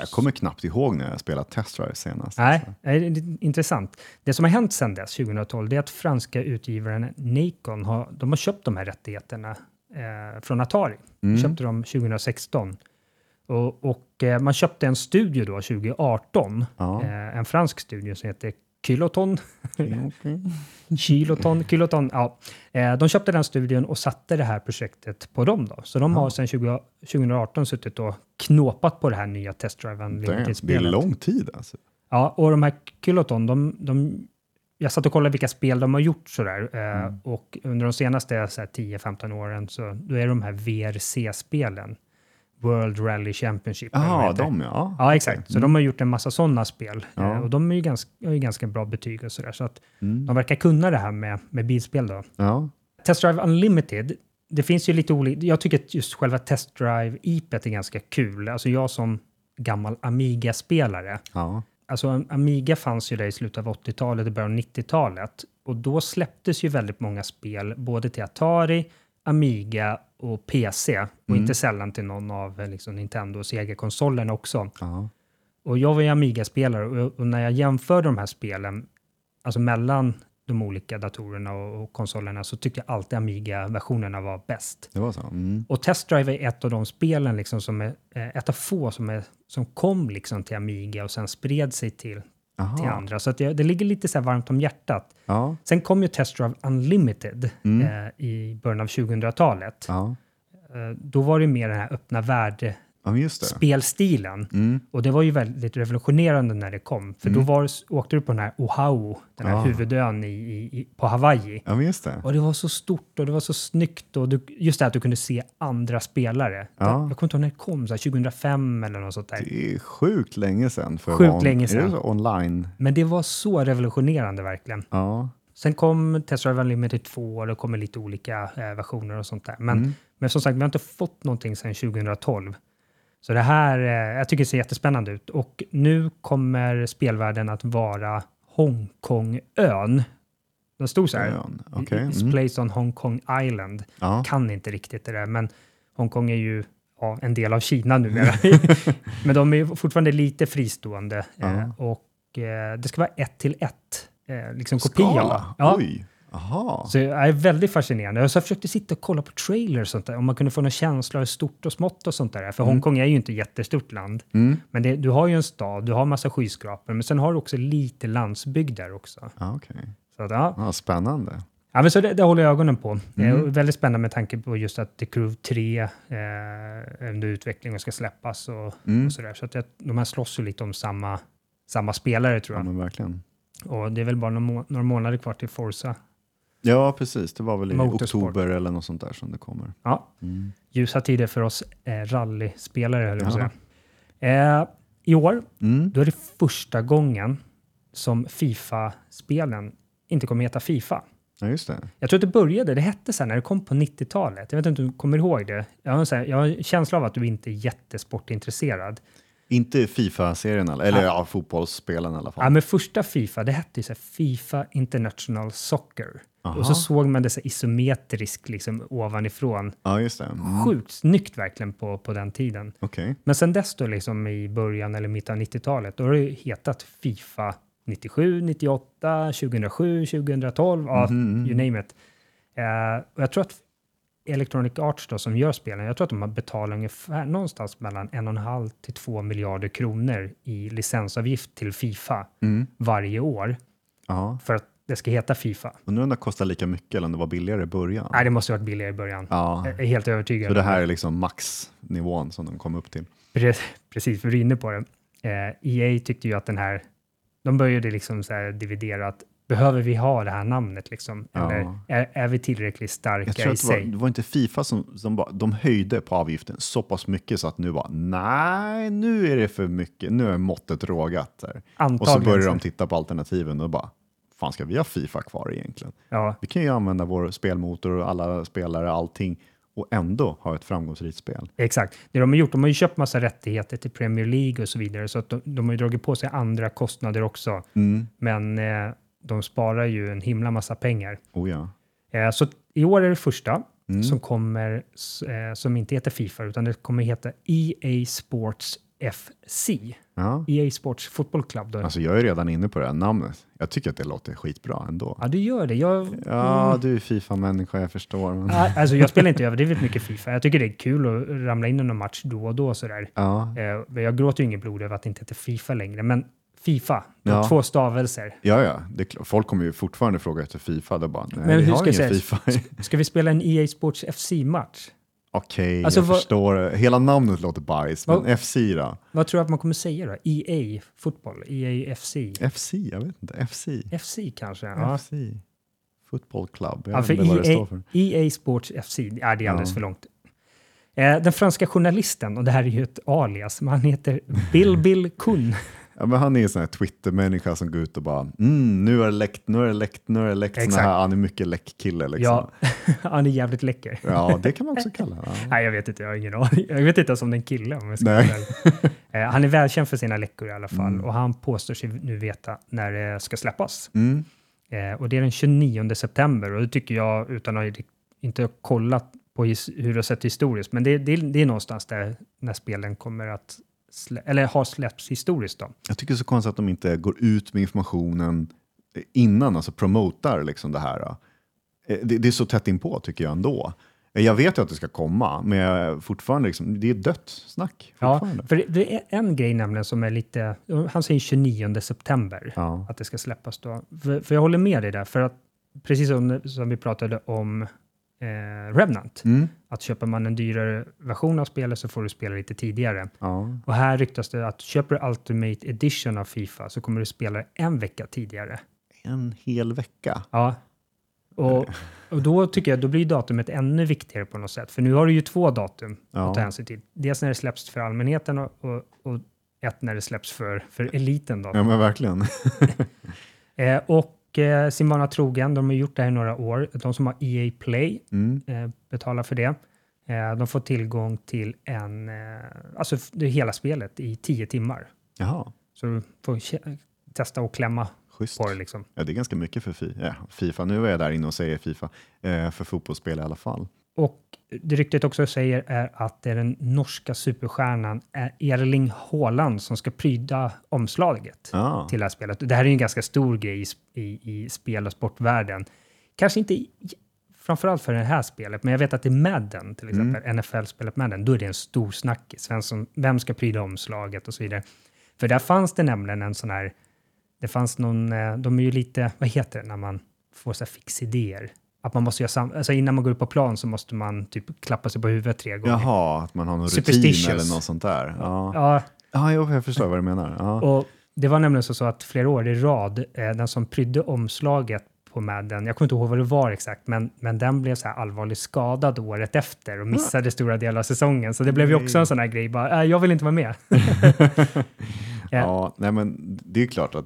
Jag kommer knappt ihåg när jag spelat Test Drive senast. Nej, alltså. det är intressant. Det som har hänt sedan dess, 2012, det är att franska utgivaren Nacon har, de har köpt de här rättigheterna eh, från Atari. Mm. De köpte dem 2016. Och, och eh, man köpte en studio då 2018, Ja. eh, en fransk studio som heter Kiloton. Kiloton, Kiloton, ja. Eh, de köpte den studion och satte det här projektet på dem då. Så de har sedan 20, 2018 suttit och knåpat på det här nya Test Drive Damn, Det är lång tid alltså. Ja, och de här Kiloton, de, de, jag satt och kollade vilka spel de har gjort sådär. Eh, Mm. och under de senaste så här, 10-15 åren så då är de här VRC-spelen. World Rally Championship. Ja, de ja. Ja, exakt. Så de har gjort en massa sådana spel. Ja. Eh, och de är ju ganska, har ju ganska bra betyg och sådär. Så att Mm. de verkar kunna det här med, med bilspel då. Ja. Test Drive Unlimited, det finns ju lite olika. Jag tycker att just själva Test Drive-IPet är ganska kul. Alltså jag som gammal Amiga-spelare, Ja. alltså Am- Amiga fanns ju där i slutet av 80-talet och början av 90-talet. Och då släpptes ju väldigt många spel, både till Atari, Amiga och PC. Och Mm. inte sällan till någon av eh, liksom, Nintendo och Sega-konsolerna också. Ja. Och jag var ju Amiga-spelare och, och när jag jämförde de här spelen, alltså mellan de olika datorerna och, och konsolerna, så tyckte jag alltid Amiga-versionerna var bäst. Det var så. Mm. Och Test Drive är ett av de spelen liksom som är eh, ett av få som, är, som kom liksom till Amiga och sen spred sig till, Aha. till andra. Så att det, det ligger lite så varmt om hjärtat. Ja. Sen kom ju Test Drive Unlimited Mm. eh, i början av 2000-talet. Ja. Eh, då var det mer den här öppna ja, värld-spelstilen. Mm. Och det var ju väldigt revolutionerande när det kom. För då Mm. var, det- åkte du på den här Oahu, den här Ah. huvudön i, i, på Hawaii. Ja, det. Och det var så stort och det var så snyggt. Och du, just det att du kunde se andra spelare. Ja. Jag kommer inte ihåg när det kom, så här 2005 eller något sånt där. Det är sjukt länge sedan. För Sjukt vara- länge sedan. online? Men det var så revolutionerande verkligen. Ja. Sen kom Test Drive Unlimited 2 och det kommer lite olika eh, versioner och sånt där. Men, Mm. men som sagt, vi har inte fått någonting sedan 2012. Så det här, eh, jag tycker det ser jättespännande ut. Och nu kommer spelvärlden att vara Hongkongön. Den stod så här. Ön, okej. It's Mm. placed on Hong Kong Island. Ja. Kan inte riktigt det där, men Hongkong är ju ja, en del av Kina numera. men de är fortfarande lite fristående. Eh, Ja. och eh, det ska vara ett till ett. Eh, liksom kopia. Ja. Oj. Aha. Så jag är väldigt fascinerande. Jag försökte sitta och kolla på trailers och sånt där, om man kunde få några känslor av stort och smått och sånt där. För Hongkong är ju inte ett jättestort land. Mm. Men det, du har ju en stad, du har massa skyskrapor, men sen har du också lite landsbygd där också. Ja, okej. Så att, ja. Ja, spännande. Ja, men så det, det håller jag ögonen på. Det är Mm. väldigt spännande med tanke på just att The Crew 3 eh, är under utveckling och ska släppas och, Mm. och sådär. Så att det, de här slåss ju lite om samma, samma spelare tror Ja, jag. men verkligen. Och det är väl bara några, må- några månader kvar till Forza. Ja, precis. Det var väl i Motorsport. oktober eller något sånt där som det kommer. Ja, Mm. ljusa tider för oss eh, rallyspelare, höll jag på att Ja. säga. Eh, I år, Mm. då är det första gången som Fifa-spelen inte kommer heta Fifa. Ja, just det. Jag tror att det började, det hette så här när det kom på 90-talet. Jag vet inte om du kommer ihåg det. Jag har, här, jag har en känsla av att du inte är jättesportintresserad. Inte Fifa-serien, eller, eller ja, fotbollsspelen i alla Ja, fall. men första Fifa, det hette ju så här Fifa International Soccer. Aha. Och så såg man det så isometriskt liksom ovanifrån. Ja, just det. Mm. Sjukt snyggt verkligen på, på den tiden. Okej. Men sen dess då liksom i början eller mitten av 90-talet, då har det ju hetat Fifa 97, 98, 2007, 2012, ja, Mhm. you name it. Eh, och jag tror att Electronic Arts då, som gör spelen, jag tror att de har betalat ungefär någonstans mellan en och en halv till två miljarder kronor i licensavgift till Fifa Mm. varje år Ja. för att det ska heta Fifa. Undrar om det kostar lika mycket eller om det var billigare i början? Nej, det måste ha varit billigare i början. Ja, Jag är helt övertygad. så det här är liksom maxnivån som de kom upp till. Pre- Precis, vi är inne på det. Eh, EA tyckte ju att den här, de började liksom så dividera att behöver vi ha det här namnet liksom? Ja. Eller är, är vi tillräckligt Jag starka tror i att det var, sig? det var inte Fifa som, som bara, de höjde på avgiften så pass mycket så att nu var nej, nu är det för mycket, nu är måttet rågat. Där. Och så Antagligen. började de titta på alternativen och bara, fan ska vi ha Fifa kvar egentligen? Ja, Vi kan ju använda vår spelmotor och alla spelare, allting och ändå ha ett framgångsrikt spel. exakt. Det de har gjort, de har ju köpt massa rättigheter till Premier League och så vidare, så att de, de har ju dragit på sig andra kostnader också. Mm. Men eh, de sparar ju en himla massa pengar. Oh ja. Eh, så i år är det första Mm. som kommer, eh, som inte heter Fifa, utan det kommer heta EA Sports FC. Ja. EA Sports Football Club. Då. Alltså jag är redan inne på det här namnet. Jag tycker att det låter skitbra ändå. ja, du gör det. Jag, Ja, mm, du är Fifa-människa, jag förstår. Men... ja, alltså, jag spelar inte överdrivet mycket Fifa. Jag tycker det är kul att ramla in i någon match då och då. Sådär. Ja, Eh, jag gråter ju inget blod över att det inte heter Fifa längre. Men Fifa, Ja. två stavelser. ja, ja. Det. Folk kommer ju fortfarande fråga efter Fifa. Är bara, nej, Men vi hur har ska ingen säga? Fifa. Ska vi spela en EA Sports FC-match? Okej, Alltså, jag vad- förstår. Hela namnet låter bajs, men Vad- FC då? Vad tror du att man kommer säga då? EA Fotboll? EA FC? FC? Jag vet inte. FC? FC kanske? Ja. FC? Football Club? Jag Ja, vet för inte vad det EA, står för. EA Sports FC, ja, det är alldeles Ja. för långt. Eh, den franska journalisten, och det här är ju ett alias, men han heter Bill Bill Kun. Ja, men han är en sån här Twitter-människa som går ut och bara mm, nu är det läckt, nu är det läckt, nu är det läckt. Exakt. här, han är mycket läck-kille liksom. Ja, han är jävligt läcker. Ja, det kan man också kalla ja. Nej, jag vet inte, jag har ingen aning. Jag vet inte ens om det är en kille. Om jag ska Nej. eh, han är välkänd för sina läckor i alla fall Mm. och han påstår sig nu veta när det ska släppas. Mm. Eh, och det är den 29 september och det tycker jag, utan att inte ha kollat på hur det har sett historiskt, men det, det, det är någonstans där när spelen kommer att eller har släppts historiskt. Då. Jag tycker det är så konstigt att de inte går ut med informationen innan, alltså promotar liksom det här. Eh, Det, det är så tätt inpå tycker jag ändå. Eh, Jag vet ju att det ska komma, men jag, fortfarande liksom, det är dött snack. Ja, för det, det är en grej nämligen som är lite, han säger 29 september Ja. att det ska släppas då. För, för jag håller med dig där, för att precis som, som vi pratade om eh, Remnant, Mm. att köper man en dyrare version av spelet så får du spela lite tidigare. Ja. Och här ryktas det att köper du Ultimate Edition av Fifa så kommer du spela en vecka tidigare. En hel vecka. Ja. Och, och då tycker jag då blir datumet ännu viktigare på något sätt. För nu har du ju två datum Ja. att ta hänsyn till. Dels när det släpps för allmänheten och, och, och ett när det släpps för, för eliten. Då. Ja men verkligen. Eh, och eh, sin vana trogen, de har gjort det här i några år. De som har EA Play Mm. eh, betalar för det. Eh, de får tillgång till en, eh, alltså det hela spelet i tio timmar. Jaha, Så du får testa och klämma schysst. på det liksom. Ja, det är ganska mycket för fi- ja, Fifa. Nu är jag där inne och säger Fifa. Eh, för fotbollsspel i alla fall. Och det ryktet också säger är att det är den norska superstjärnan eh, Erling Haaland som ska pryda omslaget Ja. till det här spelet. Det här är ju en ganska stor grej i, i, spel och sportvärlden. Kanske inte i, framförallt för det här spelet, men jag vet att i Madden, till exempel, NFL-spelet Madden, då är det en stor snackis. Vem, som, vem ska pryda omslaget och så vidare. För där fanns det nämligen en sån här, det fanns någon, eh, de är ju lite, vad heter det när man får så här fixidéer? Att man måste göra sam, alltså innan man går upp på plan så måste man typ klappa sig på huvudet tre gånger. Jaha, att man har någon rutin eller något sånt där. Ja, Ja, ja jag förstår vad du menar. Ja. och det var nämligen så, så att flera år i rad, eh, den som prydde omslaget på Madden, jag kommer inte ihåg vad det var exakt, men, men den blev så här allvarligt skadad året efter och missade stora delar av säsongen. Så det blev ju också en sån här grej, bara, äh, jag vill inte vara med. Ja, nej men det är klart att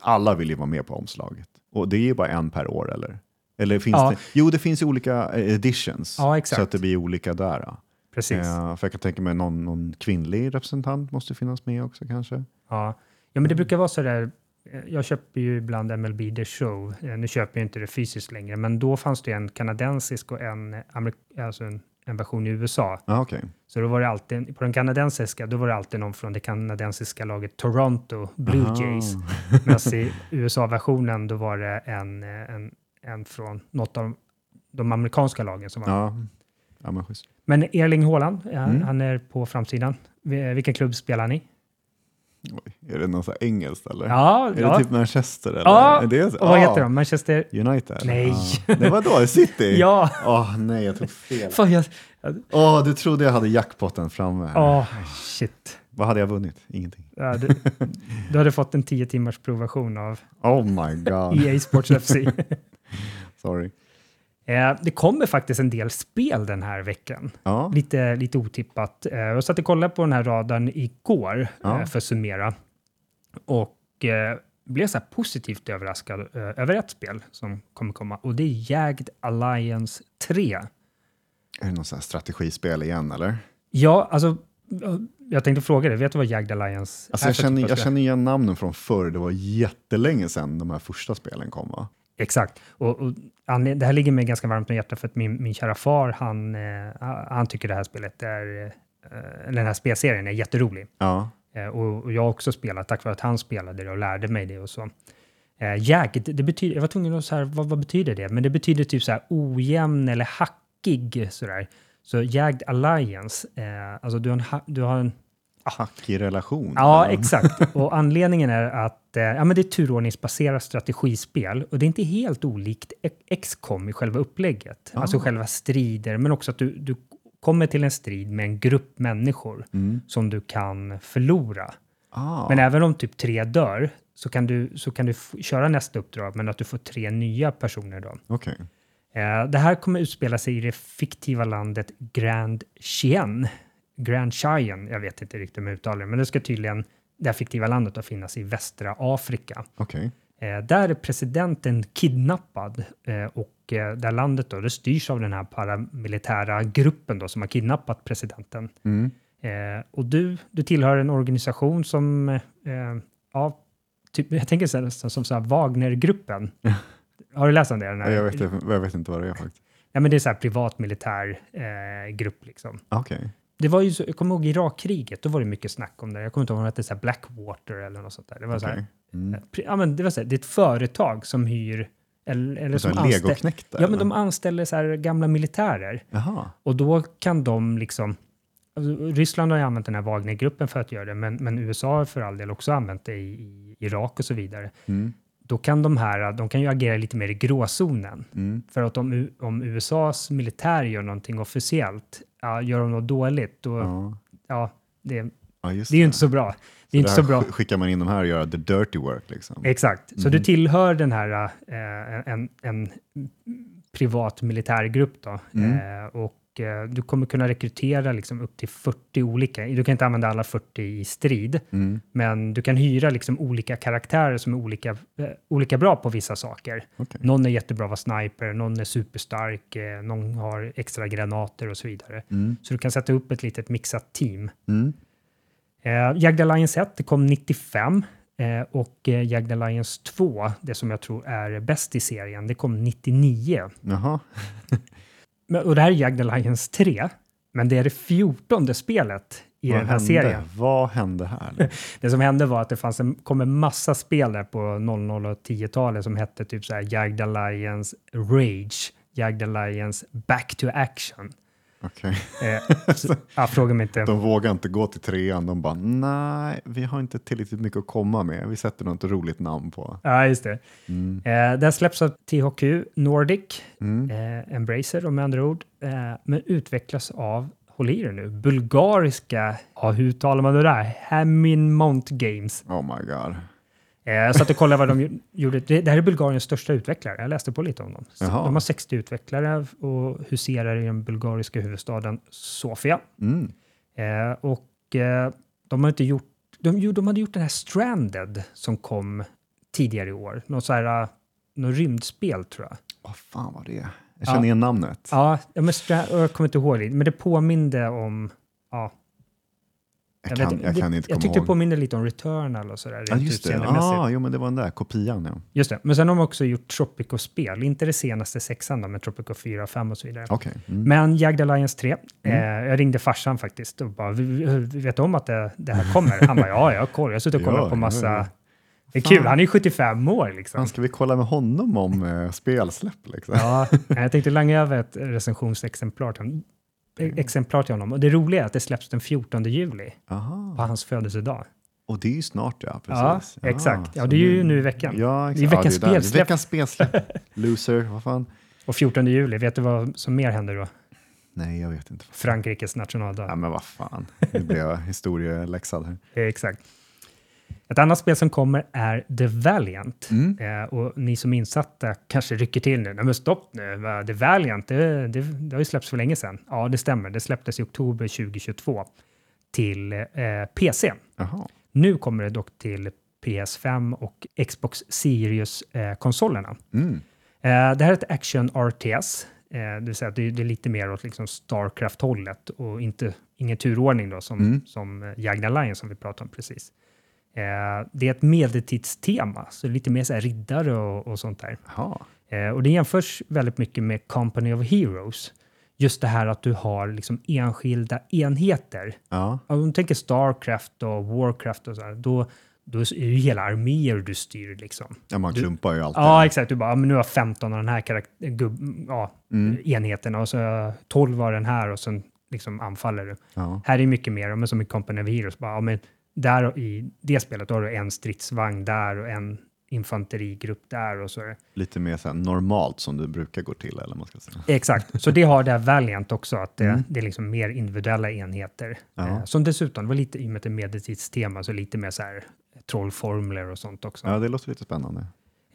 alla vill ju vara med på omslaget. Och det är ju bara en per år eller? Eller finns Ja. det? Jo, det finns ju olika eh, editions. Ja, exakt. Så att det blir olika där. Precis. Eh, för jag kan tänka mig någon, någon kvinnlig representant måste finnas med också kanske. Ja. ja, men det brukar vara så där. eh, Jag köper ju ibland MLB The Show. Eh, Nu köper jag inte det fysiskt längre, men då fanns det en kanadensisk och en, alltså en en version i USA. Ja, okej. Så då var det alltid, på den kanadensiska, då var det alltid någon från det kanadensiska laget Toronto Blue Aha. Jays. Medan i USA-versionen då var det en, en, en från något av de amerikanska lagen som var Ja. ja, men schysst. Men Erling Haaland, ja, Mm. han är på framsidan. Vi- Vilken klubb spelar han i? Oj, är det något så engelskt eller? Ja, Är ja. det typ Manchester eller? Ja, Är det så? och vad Ah, heter de? Manchester? United? Nej. Ah. Det var då City? Ja! Åh nej, jag tog fel. Fan, jag, Åh, du trodde jag hade jackpotten framme. åh, shit. Vad hade jag vunnit? Ingenting. Ja, du, du hade fått en 10 timmars provversion av Oh my god. EA Sports FC. Sorry. Eh, det kommer faktiskt en del spel den här veckan. Ja, Lite, lite otippat. Eh, jag satt och kollade på den här radarn igår Ja. eh, för att summera. Och eh, blev så positivt överraskad eh, över ett spel som kommer komma. Och det är Jagged Alliance 3. är det något så här strategispel igen eller? Ja, alltså jag tänkte fråga dig, vet du vad Jagged Alliance Alltså är jag, för känner, typ jag känner igen namnen från förr. Det var jättelänge sedan de här första spelen kom va? Exakt. Och, och anled- det här ligger mig ganska varmt om hjärtat för att min, min kära far, han, eh, han tycker det här spelet är, eh, eller den här spelserien är jätterolig. Ja, Eh, och, och jag har också spelat tack vare att han spelade det och lärde mig det och så. Eh, jagged, det betyder, jag var tvungen att så här, vad, vad betyder det? Men det betyder typ så här ojämn eller hackig sådär. Så Jagged Alliance, eh, alltså du har en, du har en hackig relation. Ja, eller? exakt. Och anledningen är att eh, ja, men det är turordningsbaserat strategispel och det är inte helt olikt XCOM i själva upplägget. Ah. Alltså själva strider, men också att du, du kommer till en strid med en grupp människor Mm. som du kan förlora. Ah, Men även om typ tre dör så kan du, så kan du köra nästa uppdrag, men att du får tre nya personer då. Okej. Eh, det här kommer utspela sig i det fiktiva landet Grand Chien. Grand Chien, jag vet inte riktigt uttalar det, men det ska tydligen, det här fiktiva landet att finnas i västra Afrika. Okej. Eh, där är presidenten kidnappad eh, och eh, det här landet då, det styrs av den här paramilitära gruppen då som har kidnappat presidenten. Mm. Eh, och du, du tillhör en organisation som, eh, ja, typ, jag tänker så här, som så här Wagnergruppen. Har du läst om det? Den här? Jag, vet, jag vet inte vad det är faktiskt. Ja, men det är så här privat militär eh, grupp liksom. Okej. Det var ju så, jag kommer ihåg Irakkriget, då var det mycket snack om det. Jag kommer inte ihåg om det hette Blackwater eller något sånt där. Det var så här. Mm. eh, ja, men det var så här, det är ett företag som hyr, eller, eller Så som anställer, ja men eller? de anställer så här gamla militärer. Jaha. Och då kan de liksom, alltså, Ryssland har ju använt den här Wagnergruppen för att göra det, men, men USA har för all del också använt det i, i Irak och så vidare. Mm. Då kan de här, de kan ju agera lite mer i gråzonen. Mm. För att om, om USAs militär gör någonting officiellt, ja, gör de något dåligt, då, ja, Ja. det, ja, det är ju inte så bra. Det är inte där så bra. sk- skickar man in de här och gör the dirty work liksom. Exakt. Så du tillhör den här, eh, en, en privat militärgrupp då. Mm. Eh, och eh, du kommer kunna rekrytera liksom upp till 40 olika. Du kan inte använda alla 40 i strid, Mm. men du kan hyra liksom olika karaktärer som är olika, eh, olika bra på vissa saker. Okej. Någon är jättebra vara sniper, någon är superstark, eh, någon har extra granater och så vidare. Mm. Så du kan sätta upp ett litet mixat team. Mm. Eh, Jagged Alliance 1 det kom 95 eh, och Jagged Alliance 2, det som jag tror är bäst i serien, det kom 99. Jaha. Och det här är Jagged Alliance 3, men det är det fjortonde spelet i Vad den här hände? serien. Vad hände här? Det som hände var att det fanns en, kom en massa spel där på 00 och 10-talet som hette typ så här Jagged Alliance Rage, Jagged Alliance Back to Action. Okej. Eh, så, ja, fråga mig inte. De vågar inte gå till trean. De bara, nej, vi har inte tillräckligt mycket att komma med. Vi sätter något roligt namn på. Ja, just det. Mm. Eh, den släpps av THQ Nordic, Mm. eh, Embracer om med andra ord, eh, men utvecklas av, håll i er nu, bulgariska, ja hur uttalar man det där? Hamin Mount Games. Oh my god. Eh, jag satt och kollade vad de gjo- gjorde. Det, här är Bulgariens största utvecklare. Jag läste på lite om dem. Jaha. De har 60 utvecklare och huserar i den bulgariska huvudstaden Sofia. Mm. Eh, och eh, de har inte gjort, de, de hade gjort den här Stranded som kom tidigare i år. Något så här, uh, något rymdspel tror jag. Vad fan var det? Jag Ja. känner igen namnet. Ja, ja men jag kommer inte ihåg det, men det påminde om, ja, Jag, kan, jag kan inte Jag komma tyckte det ihåg. påminner lite om Returnal och sådär. Ja, just det. Ah, jo, men det var den där kopian. Ja. Just det. Men sen har de också gjort Tropico-spel. Inte det senaste sexan då, men Tropico 4, 5 och så vidare. Okej. Mm. Men Jagged Alliance 3. Eh, jag ringde farsan faktiskt och bara, "Vi- vi vi vet om att det, det här kommer? Han bara, ja, jag har koll. Jag har suttit och kollat Ja, på massa... ja. Det är Fan. kul, han är ju 75 år liksom. Fan, ska vi kolla med honom om eh, spelsläpp? Liksom? Ja, jag tänkte langa över ett recensionsexemplar till. Exemplar till honom. Och det roliga är att det släpps den 14 juli Aha. på hans födelsedag. Och det är ju snart, ja. Ja, Precis. exakt. Ja, det är ju nu i veckan. Ja, exakt. Det är veckans ja, spelsläpp. Veckans spelsläpp. Loser, vad fan? Och 14 juli, vet du vad som mer händer då? Nej, jag vet inte. Frankrikes nationaldag. Ja, men vad fan. Nu blir jag historieläxad här. Exakt. Ett annat spel som kommer är The Valiant. Mm. Eh, och ni som är insatta kanske rycker till nu. Nej men stopp nu? The Valiant, det, det, det har ju släppts för länge sedan. Ja, det stämmer. Det släpptes i oktober 2022 till eh, PC. Jaha. Nu kommer det dock till PS5 och Xbox Series-konsolerna. Mm. Eh, det här är ett action RTS, eh, det vill säga att det, det är lite mer åt liksom Starcraft-hållet och inte, ingen turordning då som, Mm. som eh, Jagged Alliance som vi pratade om precis. Eh, det är ett medeltidstema, så lite mer så riddare och, och sånt där. Eh, och det jämförs väldigt mycket med Company of Heroes. Just det här att du har liksom enskilda enheter. Ja. Om du tänker Starcraft och Warcraft och så här, då, då är det ju hela arméer du styr liksom. ja, man klumpar ju alltid. Ja, exakt. Du bara, men nu har jag 15 av den här karak- gubb- ja, Mm. enheten och så har jag 12 av den här och sen liksom anfaller du. Ja. Här är mycket mer, men som i Company of Heroes, bara, ja, men där i det spelet har du en stridsvagn där och en infanterigrupp där och så. Lite mer så normalt som det brukar gå till, eller man ska säga. Exakt, så det har det här Valiant också, att det, Mm. det är liksom mer individuella enheter. Eh, som dessutom, var lite, i och med att det är medeltidstema, så lite mer så här trollformler och sånt också. Ja, det låter lite spännande. Eh,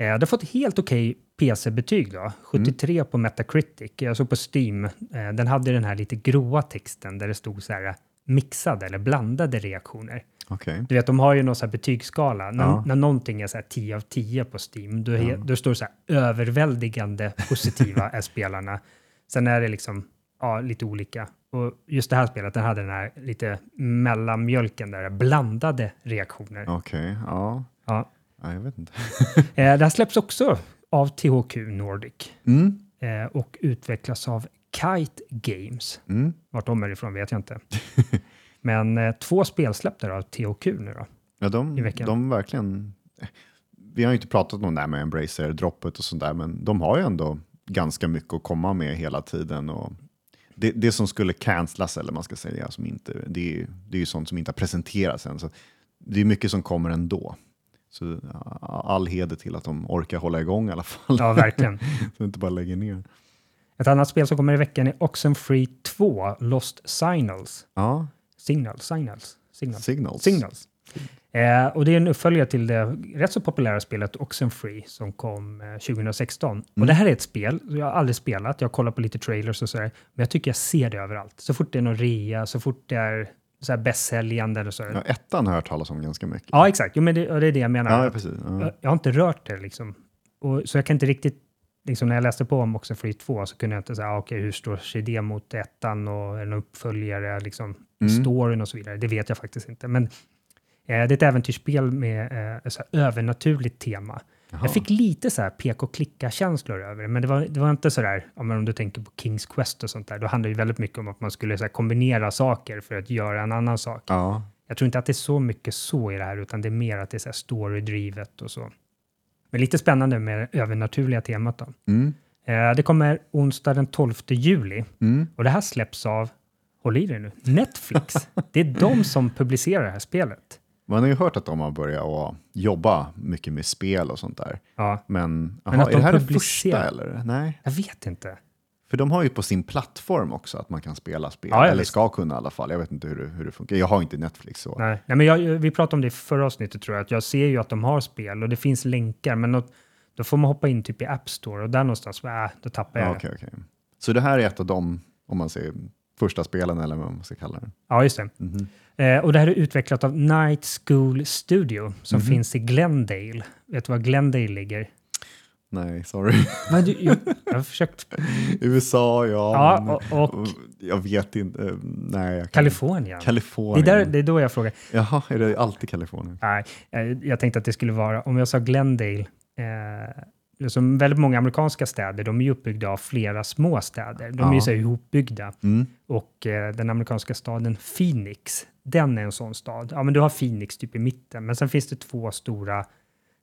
Det har fått helt okej PC-betyg då. 73 på Metacritic. Jag såg på Steam, eh, den hade den här lite gråa texten där det stod så här mixade eller blandade reaktioner. Okej. Du vet, de har ju någon så här betygsskala. När, Ja. när någonting är så här 10 av 10 på Steam, då, är, då står det så här överväldigande positiva är spelarna. Sen är det liksom ja, lite olika. Och just det här spelet, den hade den här lite mellanmjölken där, blandade reaktioner. Okej, ja. Ja. ja. Jag vet inte. Eh, det här släpps också av THQ Nordic Mm. eh, och utvecklas av Kite Games. Mm. Vart de är ifrån vet jag inte. Men eh, två spelsläpp där av THQ nu då. Ja, I de, veckan. de verkligen... Vi har ju inte pratat om det här med Embracer-droppet och sånt där, men de har ju ändå ganska mycket att komma med hela tiden. Och det, det som skulle cancelas, eller man ska säga, som inte, det, är, det är ju sånt som inte har presenterats än. Så det är mycket som kommer ändå. Så all heder till att de orkar hålla igång i alla fall. Ja, verkligen. så de inte bara lägger ner. Ett annat spel som kommer i veckan är Oxenfree 2, Lost Signals. Ja, Signals? Signals? Signals? Signals. Signals. Eh, och det är en uppföljare till det rätt så populära spelet Oxenfree som kom eh, 2016. Och Mm. det här är ett spel, jag har aldrig spelat, jag har kollat på lite trailers och sådär, men jag tycker jag ser det överallt. Så fort det är någon rea, så fort det är så här bästsäljande eller så. Ja, Ja, ettan har jag hört talas om ganska mycket. exakt. Jo, men det, och det är det jag menar. Ja, precis. Ja. jag, jag har inte rört det liksom. Och, så jag kan inte riktigt, liksom när jag läste på om Oxenfree 2 så kunde jag inte säga, ah, okej, hur står sig det mot ettan och en uppföljare, liksom Mm. storyn och så vidare. Det vet jag faktiskt inte. Men eh, det är ett äventyrsspel med eh, så övernaturligt tema. Jaha. Jag fick lite så här pek och klicka-känslor över det, men det var, det var inte så där, om du tänker på Kings Quest och sånt där, då handlar det väldigt mycket om att man skulle så kombinera saker för att göra en annan sak. Ja, Jag tror inte att det är så mycket så i det här, utan det är mer att det är så här story-drivet och så. Men lite spännande med det övernaturliga temat då. mm. Eh, det kommer onsdag den 12 juli Mm. och det här släpps av, håll i dig nu, Netflix. det är de som publicerar det här spelet. Man har ju hört att de har börjat jobba mycket med spel och sånt där. Ja, Men, Men aha, att är de det här det första eller? Nej, jag vet inte. För de har ju på sin plattform också att man kan spela spel. Ja, eller visst. ska kunna i alla fall. Jag vet inte hur det, hur det funkar. Jag har inte Netflix så. Nej, Nej men jag, vi pratade om det i förra avsnittet tror jag, att jag ser ju att de har spel och det finns länkar, men då, då får man hoppa in typ i App Store och där någonstans, äh, då tappar jag Ja, okej, okej. Så det här är ett av de, om man säger första spelen eller vad man ska kalla det. Ja, just det. Mhm. Eh, och det här är utvecklat av Night School Studio som Mhm. finns i Glendale. Vet du var Glendale ligger? Nej, sorry. Men du, jag, jag har försökt... USA, ja. Ja, och, och Jag vet inte. eh, Nej, jag kan Kalifornien. Det Kalifornien. är, där, det är då jag frågar. Jaha, är det alltid Kalifornien? Nej, eh, jag tänkte att det skulle vara, om jag sa Glendale, eh, som väldigt många amerikanska städer, de är ju uppbyggda av flera små städer. De är ju Ja. så ihopbyggda. Mm. Och eh, den amerikanska staden Phoenix, den är en sån stad. Ja, men du har Phoenix typ i mitten, men sen finns det två stora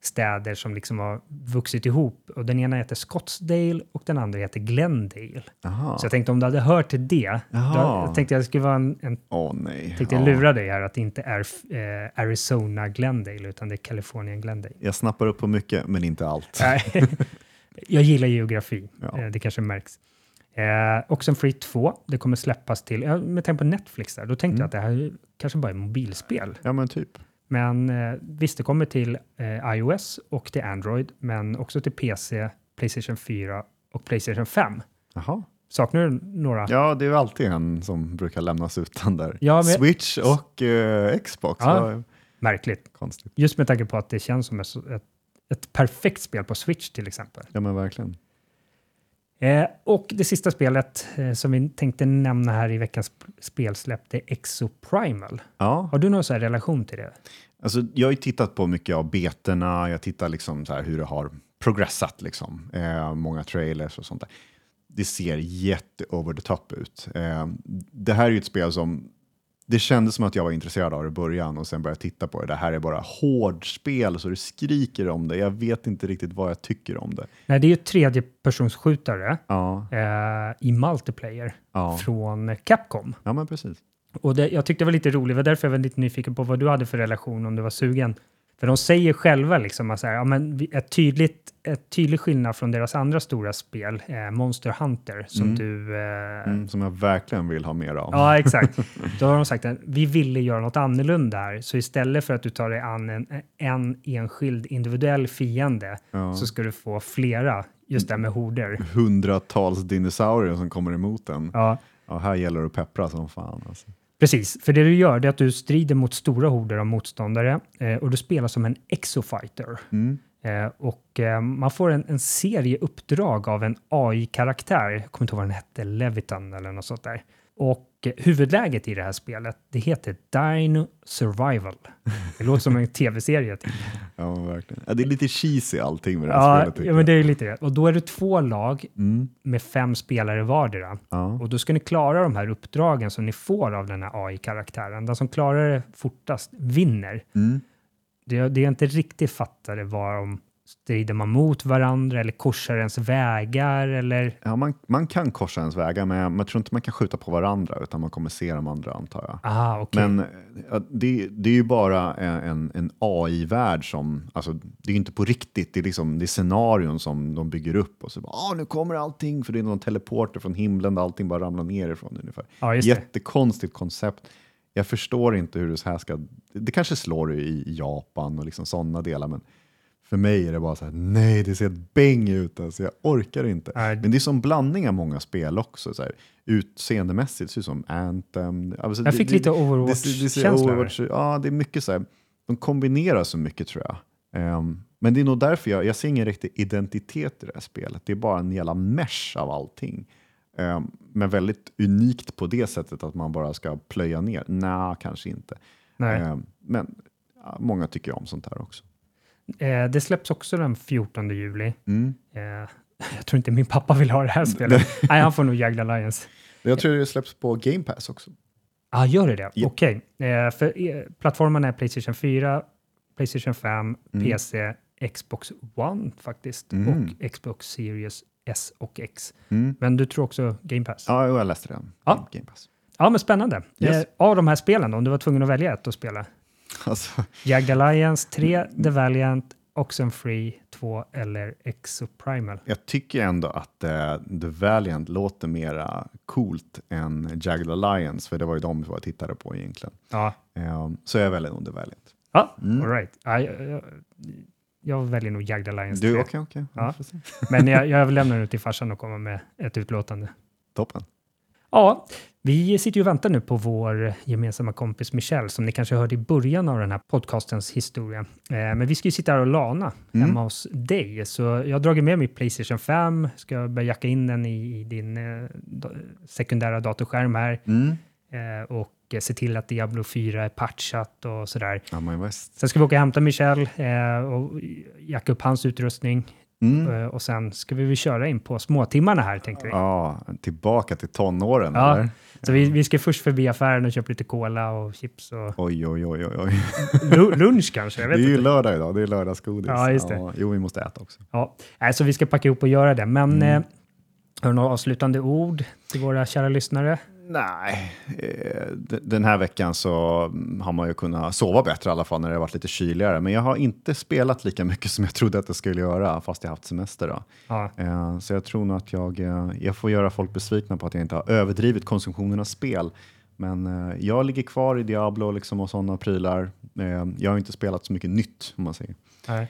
städer som liksom har vuxit ihop. Och den ena heter Scottsdale och den andra heter Glendale. Jaha. Så jag tänkte om du hade hört till det, då, jag tänkte jag skulle vara en, en Åh nej. tänkte Ja. lura dig här att det inte är eh, Arizona Glendale, utan det är California Glendale. Jag snappar upp på mycket, men inte allt. Jag gillar geografi, Ja. eh, det kanske märks. Eh, Oxenfree 2, det kommer släppas till, med tanke på Netflix där, då tänkte Mm. jag att det här kanske bara är mobilspel. Ja, men typ. Men eh, visst, det kommer till eh, iOS och till Android, men också till PC, Playstation 4 och Playstation 5. Jaha. Saknar du några? Ja, det är ju alltid en som brukar lämnas utan där. Ja, men- Switch och eh, Xbox. Ja. Märkligt. Konstigt. Just med tanke på att det känns som ett, ett perfekt spel på Switch till exempel. Ja, men verkligen. Eh, och det sista spelet eh, som vi tänkte nämna här i veckans sp- spelsläpp, det är Exoprimal. Ja, Har du någon så relation till det? alltså, jag har ju tittat på mycket av betorna, jag tittar liksom så hur det har progressat, liksom. Eh, många trailers och sånt där. Det ser jätte over the top ut. Eh, det här är ju ett spel som det kändes som att jag var intresserad av det i början och sen började jag titta på det. Det här är bara hårdspel så det skriker om det. Jag vet inte riktigt vad jag tycker om det. Nej, det är ju tredjepersonsskjutare Ja, eh, i multiplayer ja, från Capcom. ja men precis. Och det, jag tyckte det var lite roligt, det var därför jag var lite nyfiken på vad du hade för relation, om du var sugen. För de säger själva liksom att så här, ja, men ett tydligt, ett tydlig skillnad från deras andra stora spel, eh, Monster Hunter, som Mm. du... Eh, Mm, som jag verkligen vill ha mer av. Ja, exakt. Då har de sagt att vi ville göra något annorlunda här, så istället för att du tar dig an en, en enskild individuell fiende Ja. så ska du få flera, just det här med horder. Hundratals dinosaurier som kommer emot en. Ja, Ja, här gäller det att peppra som fan. Alltså. Precis. För det du gör det är att du strider mot stora horder av motståndare eh, och du spelar som en exofighter. Mm. Eh, och eh, man får en, en serie uppdrag av en AI-karaktär, jag kommer inte ihåg vad den hette, Levitan eller något sånt där. Och huvudläget i det här spelet, det heter Dino Survival. Det låter som en tv-serie. Typ. Ja, verkligen. Ja, det är lite cheesy allting med det här Ja, spelet. ja, men det är lite det. Och då är det två lag Mm. med fem spelare vardera. Ja. Och då ska ni klara de här uppdragen som ni får av den här AI-karaktären. Den som klarar det fortast vinner. Mm. Det, det jag inte riktigt fattade var om strider man mot varandra eller korsar ens vägar eller... Ja, man, man kan korsa ens vägar, men jag, men jag tror inte man kan skjuta på varandra, utan man kommer se de andra antar jag. Ah, okej. Men ja, det, det är ju bara en, en AI-värld som, alltså det är ju inte på riktigt, det är, liksom, det är scenarion som de bygger upp och så bara, ah, nu kommer allting, för det är någon teleporter från himlen där allting bara ramlar nerifrån ungefär. Ja. Jättekonstigt koncept. Jag förstår inte hur det så här ska, det kanske slår i Japan och liksom sådana delar, men för mig är det bara så här, nej det ser ett bäng ut, alltså, jag orkar inte. Nej. Men det är som blandning av många spel också. Så här, utseendemässigt ser det ut som Anthem. Alltså, Jag det- fick det- lite Overwatch-känsla. Overwatch, ja, det är mycket så här, de kombinerar så mycket tror jag. Ehm, men det är nog därför jag, jag ser ingen riktig identitet i det här spelet. Det är bara en jävla mesh av allting. Ehm, men väldigt unikt på det sättet att man bara ska plöja ner. Nej, kanske inte. Ehm, men ja, många tycker om sånt här också. Eh, det släpps också den 14 juli. Mm. Eh, jag tror inte min pappa vill ha det här spelet. Nej, han får nog Jagged Alliance. Jag tror det släpps på Game Pass också. Ja, ah, gör det det? Ja. Okej. Eh, för eh, plattformarna är Playstation 4, Playstation 5, Mm. PC, Xbox One faktiskt Mm. och Xbox Series S och X. Mm. Men du tror också Game Pass? Ja, jag läste det. Ja. Game Pass. Ja, men spännande. Yes. Eh, av de här spelen då, om du var tvungen att välja ett att spela? Alltså, Jagged Alliance 3, The Valiant, Oxenfree 2 eller Exoprimal? jag tycker ändå att eh, The Valiant låter mera coolt än Jagged Alliance, för det var ju de jag tittade på egentligen. Ja, Eh, så jag väljer nog The Valiant. ja Mm. all right. Ja, jag, jag, jag väljer nog Jagged Alliance Du, 3. okej, okej. Ja. Men jag, jag överlämnar nu till farsan att komma med ett utlåtande. Toppen. Ja, vi sitter ju och väntar nu på vår gemensamma kompis Michelle som ni kanske hörde i början av den här podcastens historia. Eh, men vi ska ju sitta här och lana Mm. hemma hos dig, så jag har dragit med mig Playstation 5, ska börja jacka in den i, din eh, sekundära datorskärm här Mm. eh, och se till att Diablo 4 är patchat och sådär. Sen ska vi åka och hämta Michelle eh, och jacka upp hans utrustning Mm. eh, och sen ska vi väl köra in på småtimmarna här tänkte vi. Ja, tillbaka till tonåren Ja. eller? Så vi, vi ska först förbi affären och köpa lite cola och chips och Oj, oj, oj, oj, oj. lu- lunch kanske. Jag Det är ju inte. lördag idag, det är lördagsgodis. Ja, just det. jo, vi måste äta också. Ja, så vi ska packa ihop och göra det. Men Mm. eh, har du några avslutande ord till våra kära lyssnare? Nej, eh, den här veckan så mm, har man ju kunnat sova bättre i alla fall när det har varit lite kyligare. Men jag har inte spelat lika mycket som jag trodde att jag skulle göra fast jag haft semester. Då. Ja, Eh, Så jag tror nog att jag, eh, jag får göra folk besvikna på att jag inte har överdrivit konsumtionen av spel. Men jag ligger kvar i Diablo liksom och sådana prylar. Jag har inte spelat så mycket nytt om man säger. nej.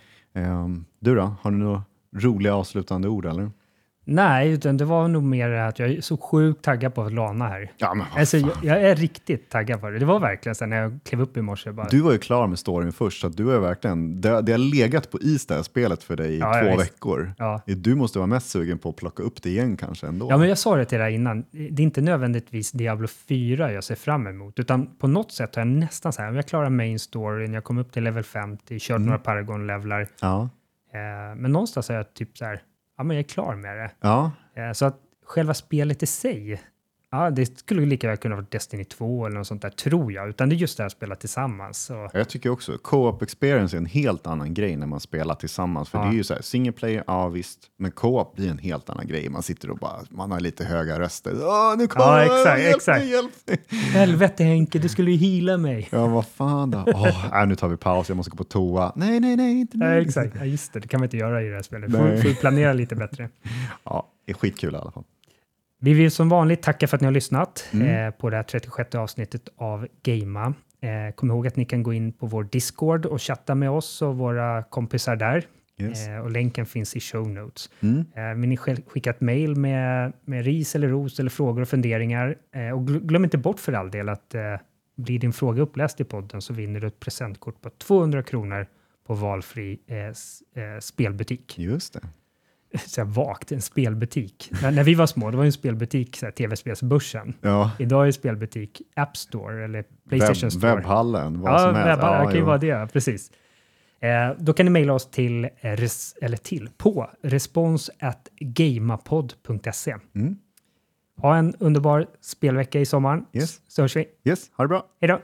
Du då, har du några roliga avslutande ord eller? Nej, utan det var nog mer att jag är så sjukt taggad på att lana här. Ja, men Alltså, jag, jag är riktigt taggad på det. Det var verkligen så när jag klev upp i morse. Bara, Du var ju klar med storyn först, så du är verkligen, det, det har legat på is det här spelet för dig i Ja, två veckor. ja. Du måste vara mest sugen på att plocka upp det igen kanske ändå. ja, men jag sa det till dig innan. Det är inte nödvändigtvis Diablo 4 jag ser fram emot, utan på något sätt har jag nästan så här, om jag klarar main storyn, jag kom upp till level 50, kört Mm. några Paragon-levlar, Ja. eh, men någonstans är jag typ så här, ja men jag är klar med det. ja, Eh, Så att själva spelet i sig, ja, det skulle lika väl kunna vara Destiny 2 eller något sånt där, tror jag. Utan det är just det här att spela tillsammans. Så, jag tycker också co-op experience är en helt annan grej när man spelar tillsammans. För Ja. det är ju så här, single player, ja visst, men co-op blir en helt annan grej. Man sitter och bara, man har lite höga röster. Åh, nu kommer Ja, exakt, hjälp exakt. mig, hjälp mig. Helvete Henke, du skulle ju heala mig. Ja, vad fan då? Åh, nej, nu tar vi paus, jag måste gå på toa. Nej, nej, nej, inte Ja, nu. exakt, ja, just det, det kan man inte göra i det här spelet. Får, får planera lite bättre. Ja, det är skitkul i alla fall. Vi vill som vanligt tacka för att ni har lyssnat Mm. eh, på det här 36 avsnittet av Gamea. Eh, kom ihåg att ni kan gå in på vår Discord och chatta med oss och våra kompisar där. Yes. Eh, och länken finns i show notes. Mm. Eh, vill ni skicka ett mejl med, med ris eller ros eller frågor och funderingar. Eh, och gl- glöm inte bort för all del att eh, blir din fråga uppläst i podden så vinner du ett presentkort på 200 kronor på valfri eh, spelbutik. Just det. Så här vagt, en spelbutik. när, när vi var små, det var en spelbutik, så här, tv-spelsbörsen. Ja, Idag är spelbutik App Store eller Playstation Webb, Store. webbhallen, vad Ja, som helst. webbar, det kan ju vara det, precis. Eh, då kan ni mejla oss till, res, eller till, på respons.gamapod.se. Mm. Ha en underbar spelvecka i sommaren, Yes. så hörs vi. Yes, ha det bra. Hej då!